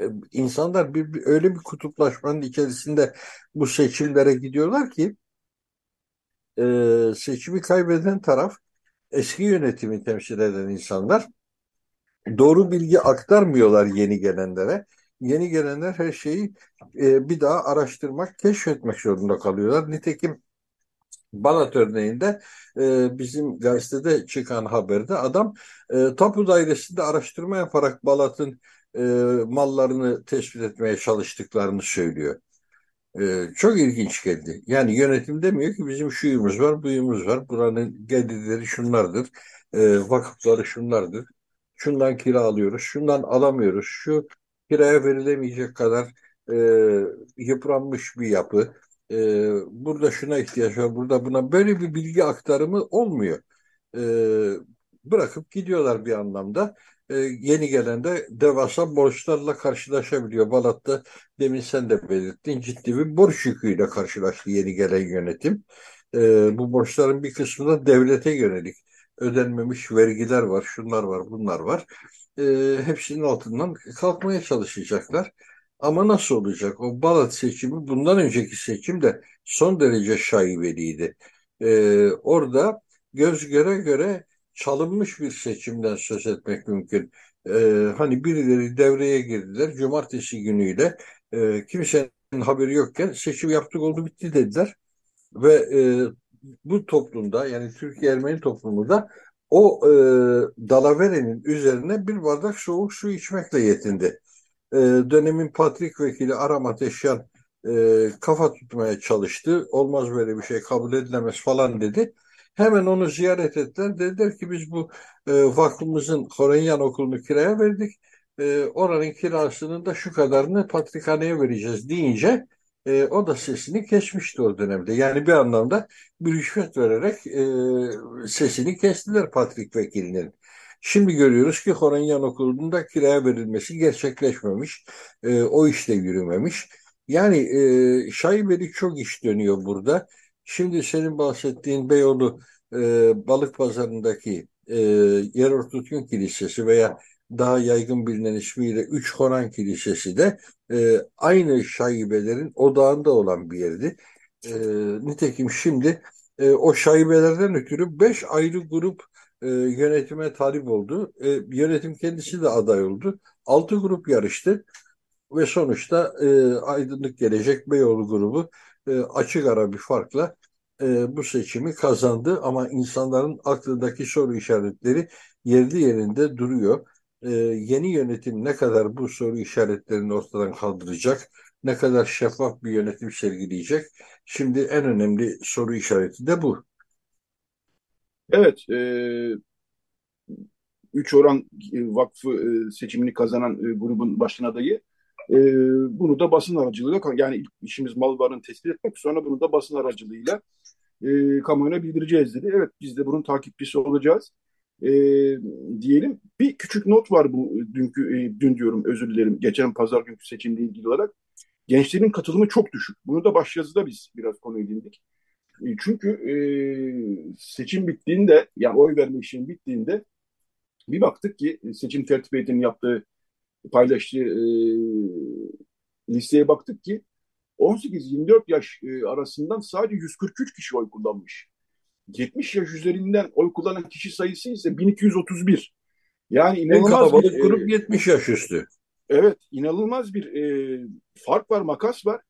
E, insanlar bir, bir, öyle bir kutuplaşmanın içerisinde bu seçimlere gidiyorlar ki e, seçimi kaybeden taraf eski yönetimi temsil eden insanlar doğru bilgi aktarmıyorlar yeni gelenlere. Yeni gelenler her şeyi e, bir daha araştırmak, keşfetmek zorunda kalıyorlar. Nitekim Balat örneğinde e, bizim gazetede çıkan haberde adam e, tapu dairesinde araştırma yaparak Balat'ın e, mallarını tespit etmeye çalıştıklarını söylüyor. E, çok ilginç geldi. Yani yönetim demiyor ki bizim şuyumuz var, buyumuz var, buranın gelirleri şunlardır, e, vakıfları şunlardır, şundan kira alıyoruz, şundan alamıyoruz, şu kiraya verilemeyecek kadar e, yıpranmış bir yapı, e, burada şuna ihtiyaç var, burada buna böyle bir bilgi aktarımı olmuyor. E, bırakıp gidiyorlar bir anlamda. E, yeni gelen de devasa borçlarla karşılaşabiliyor. Balat'ta demin sen de belirttin ciddi bir borç yüküyle karşılaştı yeni gelen yönetim. E, bu borçların bir kısmı da devlete yönelik. Ödenmemiş vergiler var, şunlar var, bunlar var. E, hepsinin altından kalkmaya çalışacaklar. Ama nasıl olacak? O Balat seçimi bundan önceki seçim de son derece şaibeliydi. Ee, orada göz göre göre çalınmış bir seçimden söz etmek mümkün. Ee, hani birileri devreye girdiler. Cumartesi günüyle e, kimsenin haberi yokken seçim yaptık oldu bitti dediler. Ve e, bu toplumda yani Türkiye Ermeni toplumunda o e, dalaverenin üzerine bir bardak soğuk su içmekle yetindi e, dönemin Patrik Vekili Aram Ateşyan e, kafa tutmaya çalıştı. Olmaz böyle bir şey kabul edilemez falan dedi. Hemen onu ziyaret ettiler. Dediler ki biz bu e, vakfımızın Korenyan okulunu kiraya verdik. E, oranın kirasının da şu kadarını Patrikhane'ye vereceğiz deyince e, o da sesini kesmişti o dönemde. Yani bir anlamda bir rüşvet vererek e, sesini kestiler Patrik Vekilinin. Şimdi görüyoruz ki Horenyan Okulu'nda kiraya verilmesi gerçekleşmemiş. E, o işte yürümemiş. Yani e, şaibeli çok iş dönüyor burada. Şimdi senin bahsettiğin Beyoğlu e, balık pazarındaki e, Yerortutun Kilisesi veya daha yaygın bilinen ismiyle Üç Horan Kilisesi de e, aynı şaibelerin odağında olan bir yerdi. E, nitekim şimdi e, o şaibelerden ötürü beş ayrı grup e, yönetime talip oldu. E, yönetim kendisi de aday oldu. Altı grup yarıştı ve sonuçta e, Aydınlık Gelecek Beyoğlu grubu e, açık ara bir farkla e, bu seçimi kazandı. Ama insanların aklındaki soru işaretleri yerli yerinde duruyor. E, yeni yönetim ne kadar bu soru işaretlerini ortadan kaldıracak, ne kadar şeffaf bir yönetim sergileyecek? Şimdi en önemli soru işareti de bu. Evet, e, Üç Oran e, Vakfı e, seçimini kazanan e, grubun başkan adayı e, bunu da basın aracılığıyla yani işimiz mal varlığını tespit etmek sonra bunu da basın aracılığıyla e, kamuoyuna bildireceğiz dedi. Evet biz de bunun takipçisi olacağız. E, diyelim bir küçük not var bu dünkü e, dün diyorum özür dilerim geçen pazar günkü seçimle ilgili olarak gençlerin katılımı çok düşük. Bunu da başyazıda biz biraz konuyu dinledik. E, çünkü e, seçim bittiğinde yani oy verme işinin bittiğinde bir baktık ki seçim tertip heyetinin yaptığı paylaştığı e, listeye baktık ki 18-24 yaş e, arasından sadece 143 kişi oy kullanmış. 70 yaş üzerinden oy kullanan kişi sayısı ise 1231. Yani inanılmaz bir grup 70 yaş üstü. Evet, inanılmaz bir e, fark var, makas var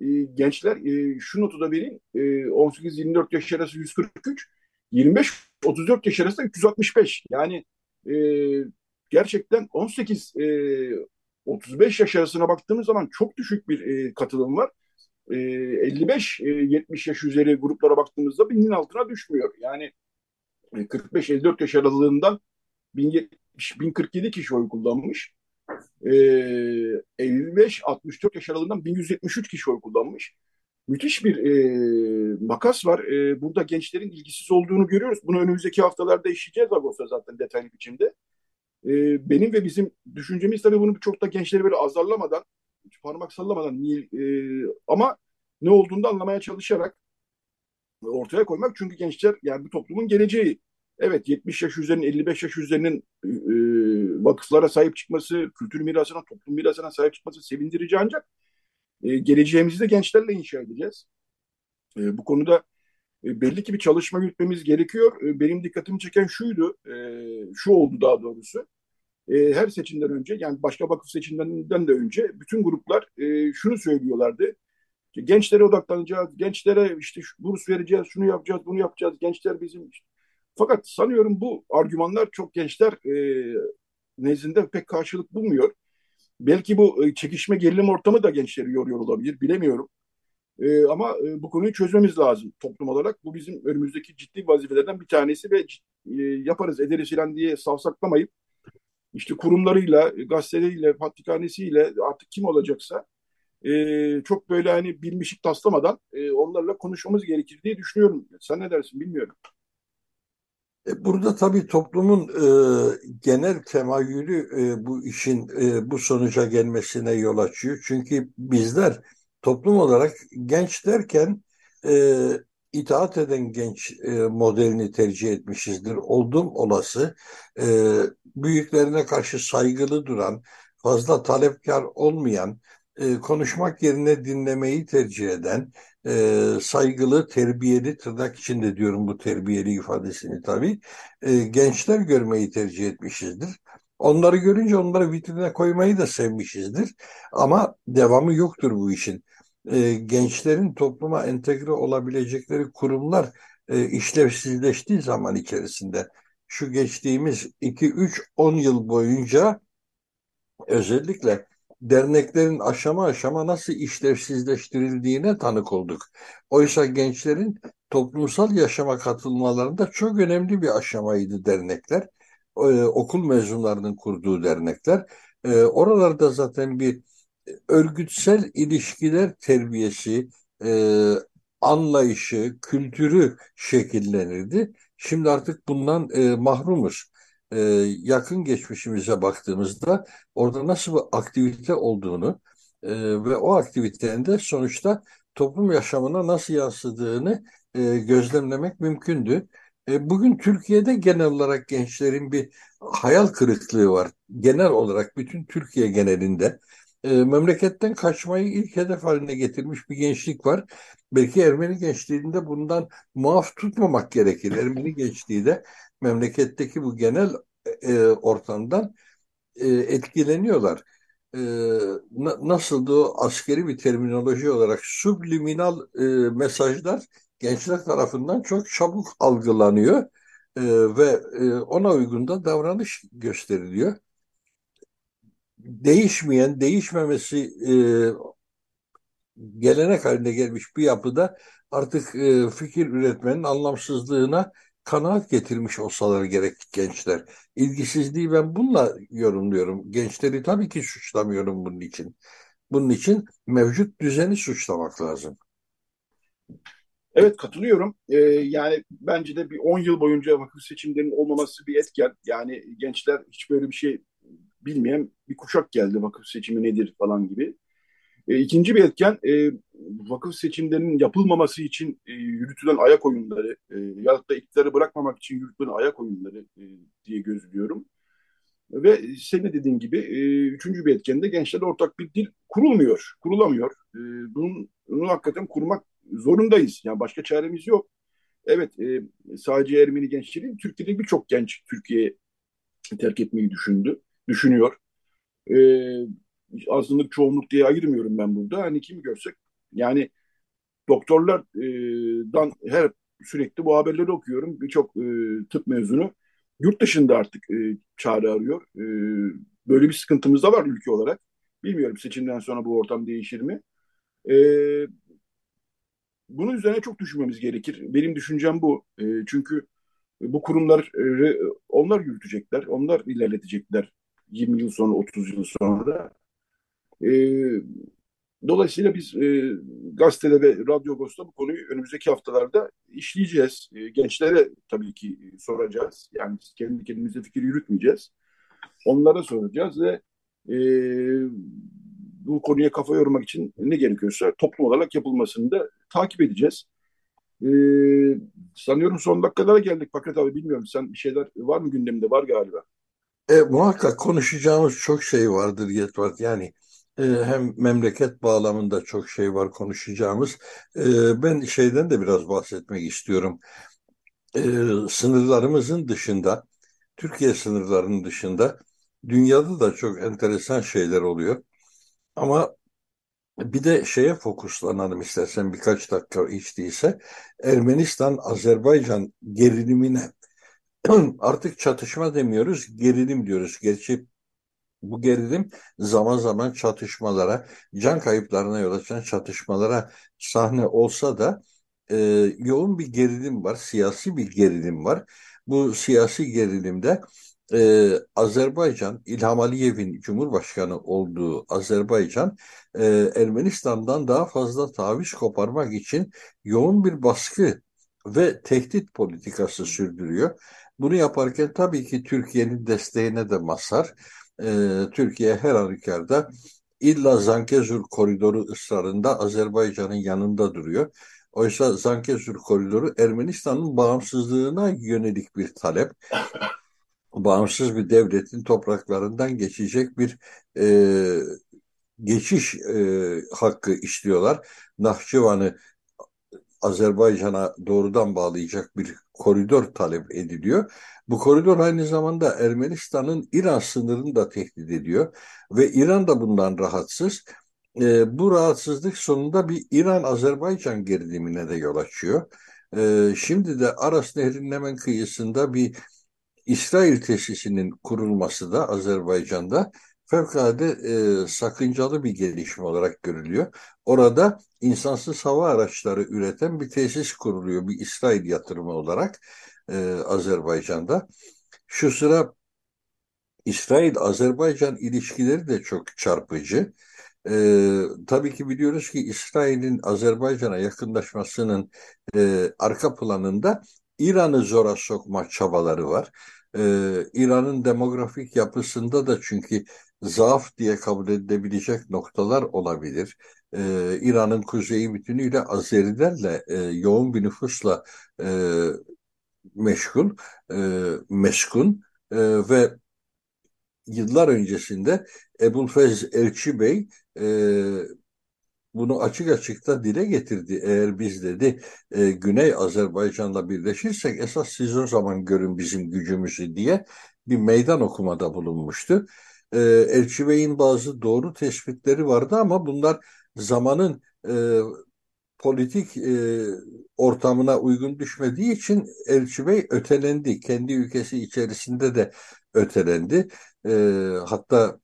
e, gençler e, şu notu da vereyim. E, 18-24 yaş arası 143, 25-34 yaş arası 365. Yani e, gerçekten 18 e, 35 yaş arasına baktığımız zaman çok düşük bir e, katılım var. E, 55-70 e, yaş üzeri gruplara baktığımızda binin altına düşmüyor. Yani e, 45-54 yaş aralığından 1070, 1047 kişi oy kullanmış e, 55-64 yaş aralığından 1173 kişi oy kullanmış. Müthiş bir e, makas var. E, burada gençlerin ilgisiz olduğunu görüyoruz. Bunu önümüzdeki haftalarda işleyeceğiz Ağustos'ta zaten detaylı biçimde. E, benim ve bizim düşüncemiz tabii bunu çok da gençleri böyle azarlamadan, parmak sallamadan e, ama ne olduğunu anlamaya çalışarak ortaya koymak. Çünkü gençler yani bu toplumun geleceği. Evet 70 yaş üzerinin 55 yaş üzerinin e, vakıflara sahip çıkması, kültür mirasına, toplum mirasına sahip çıkması sevindirici ancak e, geleceğimizi de gençlerle inşa edeceğiz. E, bu konuda e, belli ki bir çalışma yürütmemiz gerekiyor. E, benim dikkatimi çeken şuydu, e, şu oldu daha doğrusu. E, her seçimden önce yani başka vakıf seçimlerinden de önce bütün gruplar e, şunu söylüyorlardı. Gençlere odaklanacağız, gençlere işte burs vereceğiz, şunu yapacağız, bunu yapacağız, gençler bizim işte fakat sanıyorum bu argümanlar çok gençler e, nezdinde pek karşılık bulmuyor. Belki bu e, çekişme gerilim ortamı da gençleri yoruyor olabilir, bilemiyorum. E, ama e, bu konuyu çözmemiz lazım toplum olarak. Bu bizim önümüzdeki ciddi vazifelerden bir tanesi ve e, yaparız ederiz filan diye savsaklamayıp işte kurumlarıyla, gazeteleriyle, patrikhanesiyle artık kim olacaksa e, çok böyle hani bilmişik taslamadan e, onlarla konuşmamız gerekir diye düşünüyorum. Sen ne dersin bilmiyorum. E, burada tabii toplumun e, genel temayülü e, bu işin e, bu sonuca gelmesine yol açıyor. Çünkü bizler toplum olarak genç derken e, itaat eden genç e, modelini tercih etmişizdir. Oldum olası e, büyüklerine karşı saygılı duran, fazla talepkar olmayan, e, konuşmak yerine dinlemeyi tercih eden, e, saygılı, terbiyeli, tırnak içinde diyorum bu terbiyeli ifadesini tabii, e, gençler görmeyi tercih etmişizdir. Onları görünce onları vitrine koymayı da sevmişizdir. Ama devamı yoktur bu işin. E, gençlerin topluma entegre olabilecekleri kurumlar e, işlevsizleştiği zaman içerisinde şu geçtiğimiz 2-3-10 yıl boyunca özellikle derneklerin aşama aşama nasıl işlevsizleştirildiğine tanık olduk. Oysa gençlerin toplumsal yaşama katılmalarında çok önemli bir aşamaydı dernekler. Ee, okul mezunlarının kurduğu dernekler. Ee, oralarda zaten bir örgütsel ilişkiler terbiyesi, e, anlayışı, kültürü şekillenirdi. Şimdi artık bundan e, mahrumuz e, yakın geçmişimize baktığımızda orada nasıl bir aktivite olduğunu e, ve o aktivitenin de sonuçta toplum yaşamına nasıl yansıdığını e, gözlemlemek mümkündü. E, bugün Türkiye'de genel olarak gençlerin bir hayal kırıklığı var. Genel olarak bütün Türkiye genelinde e, memleketten kaçmayı ilk hedef haline getirmiş bir gençlik var. Belki Ermeni gençliğinde bundan muaf tutmamak gerekir. Ermeni gençliği de memleketteki bu genel e, ortamdan e, etkileniyorlar. E, na, nasıldı o askeri bir terminoloji olarak subliminal e, mesajlar gençler tarafından çok çabuk algılanıyor e, ve e, ona uygun da davranış gösteriliyor. Değişmeyen, değişmemesi e, gelenek haline gelmiş bir yapıda artık e, fikir üretmenin anlamsızlığına kanaat getirmiş olsalar gerek gençler. İlgisizliği ben bununla yorumluyorum. Gençleri tabii ki suçlamıyorum bunun için. Bunun için mevcut düzeni suçlamak lazım. Evet katılıyorum. Ee, yani bence de bir 10 yıl boyunca vakıf seçimlerinin olmaması bir etken. Yani gençler hiç böyle bir şey bilmeyen bir kuşak geldi vakıf seçimi nedir falan gibi. E, ikinci bir etken e, vakıf seçimlerinin yapılmaması için e, yürütülen ayak oyunları e, ya da iktidarı bırakmamak için yürütülen ayak oyunları e, diye gözlüyorum. Ve senin dediğin gibi e, üçüncü bir etken de gençlerde ortak bir dil kurulmuyor, kurulamıyor. E, bunun, bunu hakikaten kurmak zorundayız. Yani başka çaremiz yok. Evet e, sadece Ermeni gençleri Türkiye'de birçok genç Türkiye'yi terk etmeyi düşündü, düşünüyor. E, azınlık çoğunluk diye ayırmıyorum ben burada. Hani kimi görsek yani doktorlardan her sürekli bu haberleri okuyorum. Birçok e, tıp mezunu yurt dışında artık e, çare arıyor. E, böyle bir sıkıntımız da var ülke olarak. Bilmiyorum seçimden sonra bu ortam değişir mi? E, bunun üzerine çok düşünmemiz gerekir. Benim düşüncem bu. E, çünkü bu kurumlar e, onlar yürütecekler, onlar ilerletecekler 20 yıl sonra, 30 yıl sonra. E, dolayısıyla biz e, gazetede ve Radyo Agos'ta bu konuyu önümüzdeki haftalarda işleyeceğiz. E, gençlere tabii ki soracağız. Yani kendi kendimize fikir yürütmeyeceğiz. Onlara soracağız ve e, bu konuya kafa yormak için ne gerekiyorsa toplum olarak yapılmasını da takip edeceğiz. E, sanıyorum son dakikalara geldik Fakat abi bilmiyorum. Sen bir şeyler var mı gündemde? Var galiba. E, muhakkak konuşacağımız çok şey vardır Yetvat. Yani e, hem memleket bağlamında çok şey var konuşacağımız. E, ben şeyden de biraz bahsetmek istiyorum. E, sınırlarımızın dışında, Türkiye sınırlarının dışında dünyada da çok enteresan şeyler oluyor. Ama bir de şeye fokuslanalım istersen birkaç dakika hiç değilse. Ermenistan-Azerbaycan gerilimine artık çatışma demiyoruz, gerilim diyoruz. Gerçi bu gerilim zaman zaman çatışmalara, can kayıplarına yol açan çatışmalara sahne olsa da e, yoğun bir gerilim var, siyasi bir gerilim var. Bu siyasi gerilimde e, Azerbaycan, İlham Aliyev'in Cumhurbaşkanı olduğu Azerbaycan, e, Ermenistan'dan daha fazla taviz koparmak için yoğun bir baskı ve tehdit politikası sürdürüyor. Bunu yaparken tabii ki Türkiye'nin desteğine de mazhar. E, Türkiye her halükarda illa Zangezur koridoru ısrarında Azerbaycan'ın yanında duruyor. Oysa Zangezur koridoru Ermenistan'ın bağımsızlığına yönelik bir talep. Bağımsız bir devletin topraklarından geçecek bir e, geçiş e, hakkı istiyorlar. Nahçıvan'ı Azerbaycan'a doğrudan bağlayacak bir koridor talep ediliyor. Bu koridor aynı zamanda Ermenistan'ın İran sınırını da tehdit ediyor ve İran da bundan rahatsız. E, bu rahatsızlık sonunda bir İran-Azerbaycan gerilimine de yol açıyor. E, şimdi de Aras Nehri'nin hemen kıyısında bir İsrail tesisinin kurulması da Azerbaycan'da fevkalade e, sakıncalı bir gelişme olarak görülüyor. Orada insansız hava araçları üreten bir tesis kuruluyor bir İsrail yatırımı olarak e, Azerbaycan'da. Şu sıra İsrail-Azerbaycan ilişkileri de çok çarpıcı. Ee, tabii ki biliyoruz ki İsrail'in Azerbaycan'a yakınlaşmasının e, arka planında İran'ı zora sokma çabaları var. Ee, İran'ın demografik yapısında da çünkü zaaf diye kabul edilebilecek noktalar olabilir. Ee, İran'ın kuzeyi bütünüyle Azerilerle e, yoğun bir nüfusla e, meşgul, e, meskun e, ve yıllar öncesinde Ebulfez Elçi Bey e, bunu açık açık da dile getirdi. Eğer biz dedi e, Güney Azerbaycan'la birleşirsek esas siz o zaman görün bizim gücümüzü diye bir meydan okumada bulunmuştu. E, Elçi Bey'in bazı doğru tespitleri vardı ama bunlar zamanın e, politik e, ortamına uygun düşmediği için Elçi Bey ötelendi. Kendi ülkesi içerisinde de ötelendi. E, hatta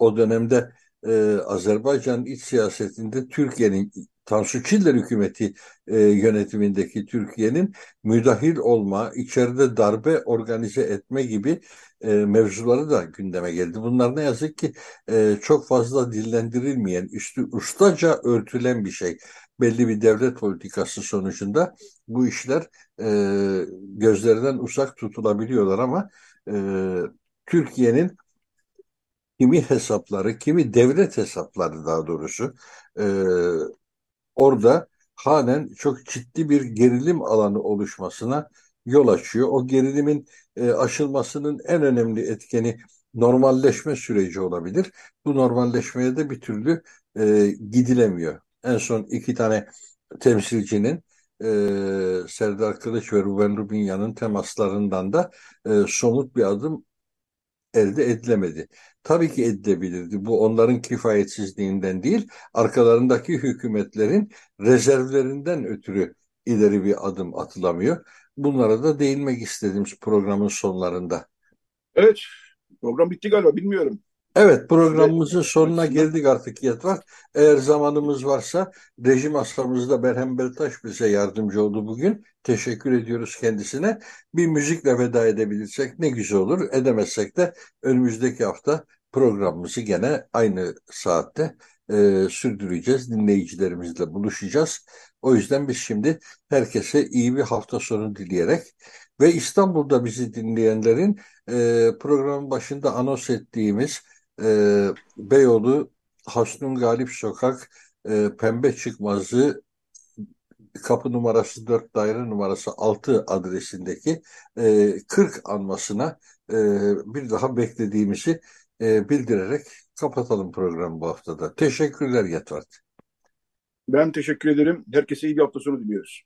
o dönemde e, Azerbaycan iç siyasetinde Türkiye'nin Tansu Çiller hükümeti e, yönetimindeki Türkiye'nin müdahil olma, içeride darbe organize etme gibi e, mevzuları da gündeme geldi. Bunlar ne yazık ki e, çok fazla dillendirilmeyen, üstü ustaca örtülen bir şey. Belli bir devlet politikası sonucunda bu işler e, gözlerden uzak tutulabiliyorlar ama e, Türkiye'nin kimi hesapları, kimi devlet hesapları daha doğrusu e, orada halen çok ciddi bir gerilim alanı oluşmasına yol açıyor. O gerilimin e, aşılmasının en önemli etkeni normalleşme süreci olabilir. Bu normalleşmeye de bir türlü e, gidilemiyor. En son iki tane temsilcinin e, Serdar Kılıç ve Ruben Rubinyan'ın temaslarından da e, somut bir adım elde edilemedi. Tabii ki edilebilirdi. Bu onların kifayetsizliğinden değil, arkalarındaki hükümetlerin rezervlerinden ötürü ileri bir adım atılamıyor. Bunlara da değinmek istediğimiz programın sonlarında. Evet, program bitti galiba bilmiyorum. Evet programımızın sonuna geldik artık Yetvar. Eğer zamanımız varsa rejim masamızda Berhem Beltaş bize yardımcı oldu bugün. Teşekkür ediyoruz kendisine. Bir müzikle veda edebilirsek ne güzel olur. Edemezsek de önümüzdeki hafta programımızı gene aynı saatte e, sürdüreceğiz. Dinleyicilerimizle buluşacağız. O yüzden biz şimdi herkese iyi bir hafta sonu dileyerek ve İstanbul'da bizi dinleyenlerin e, programın başında anons ettiğimiz e, Beyoğlu Hasnun Galip Sokak e, Pembe Çıkmazı kapı numarası 4 daire numarası 6 adresindeki e, 40 anmasına e, bir daha beklediğimizi e, bildirerek kapatalım programı bu haftada. Teşekkürler Yetvart. Ben teşekkür ederim. Herkese iyi bir hafta sonu diliyoruz.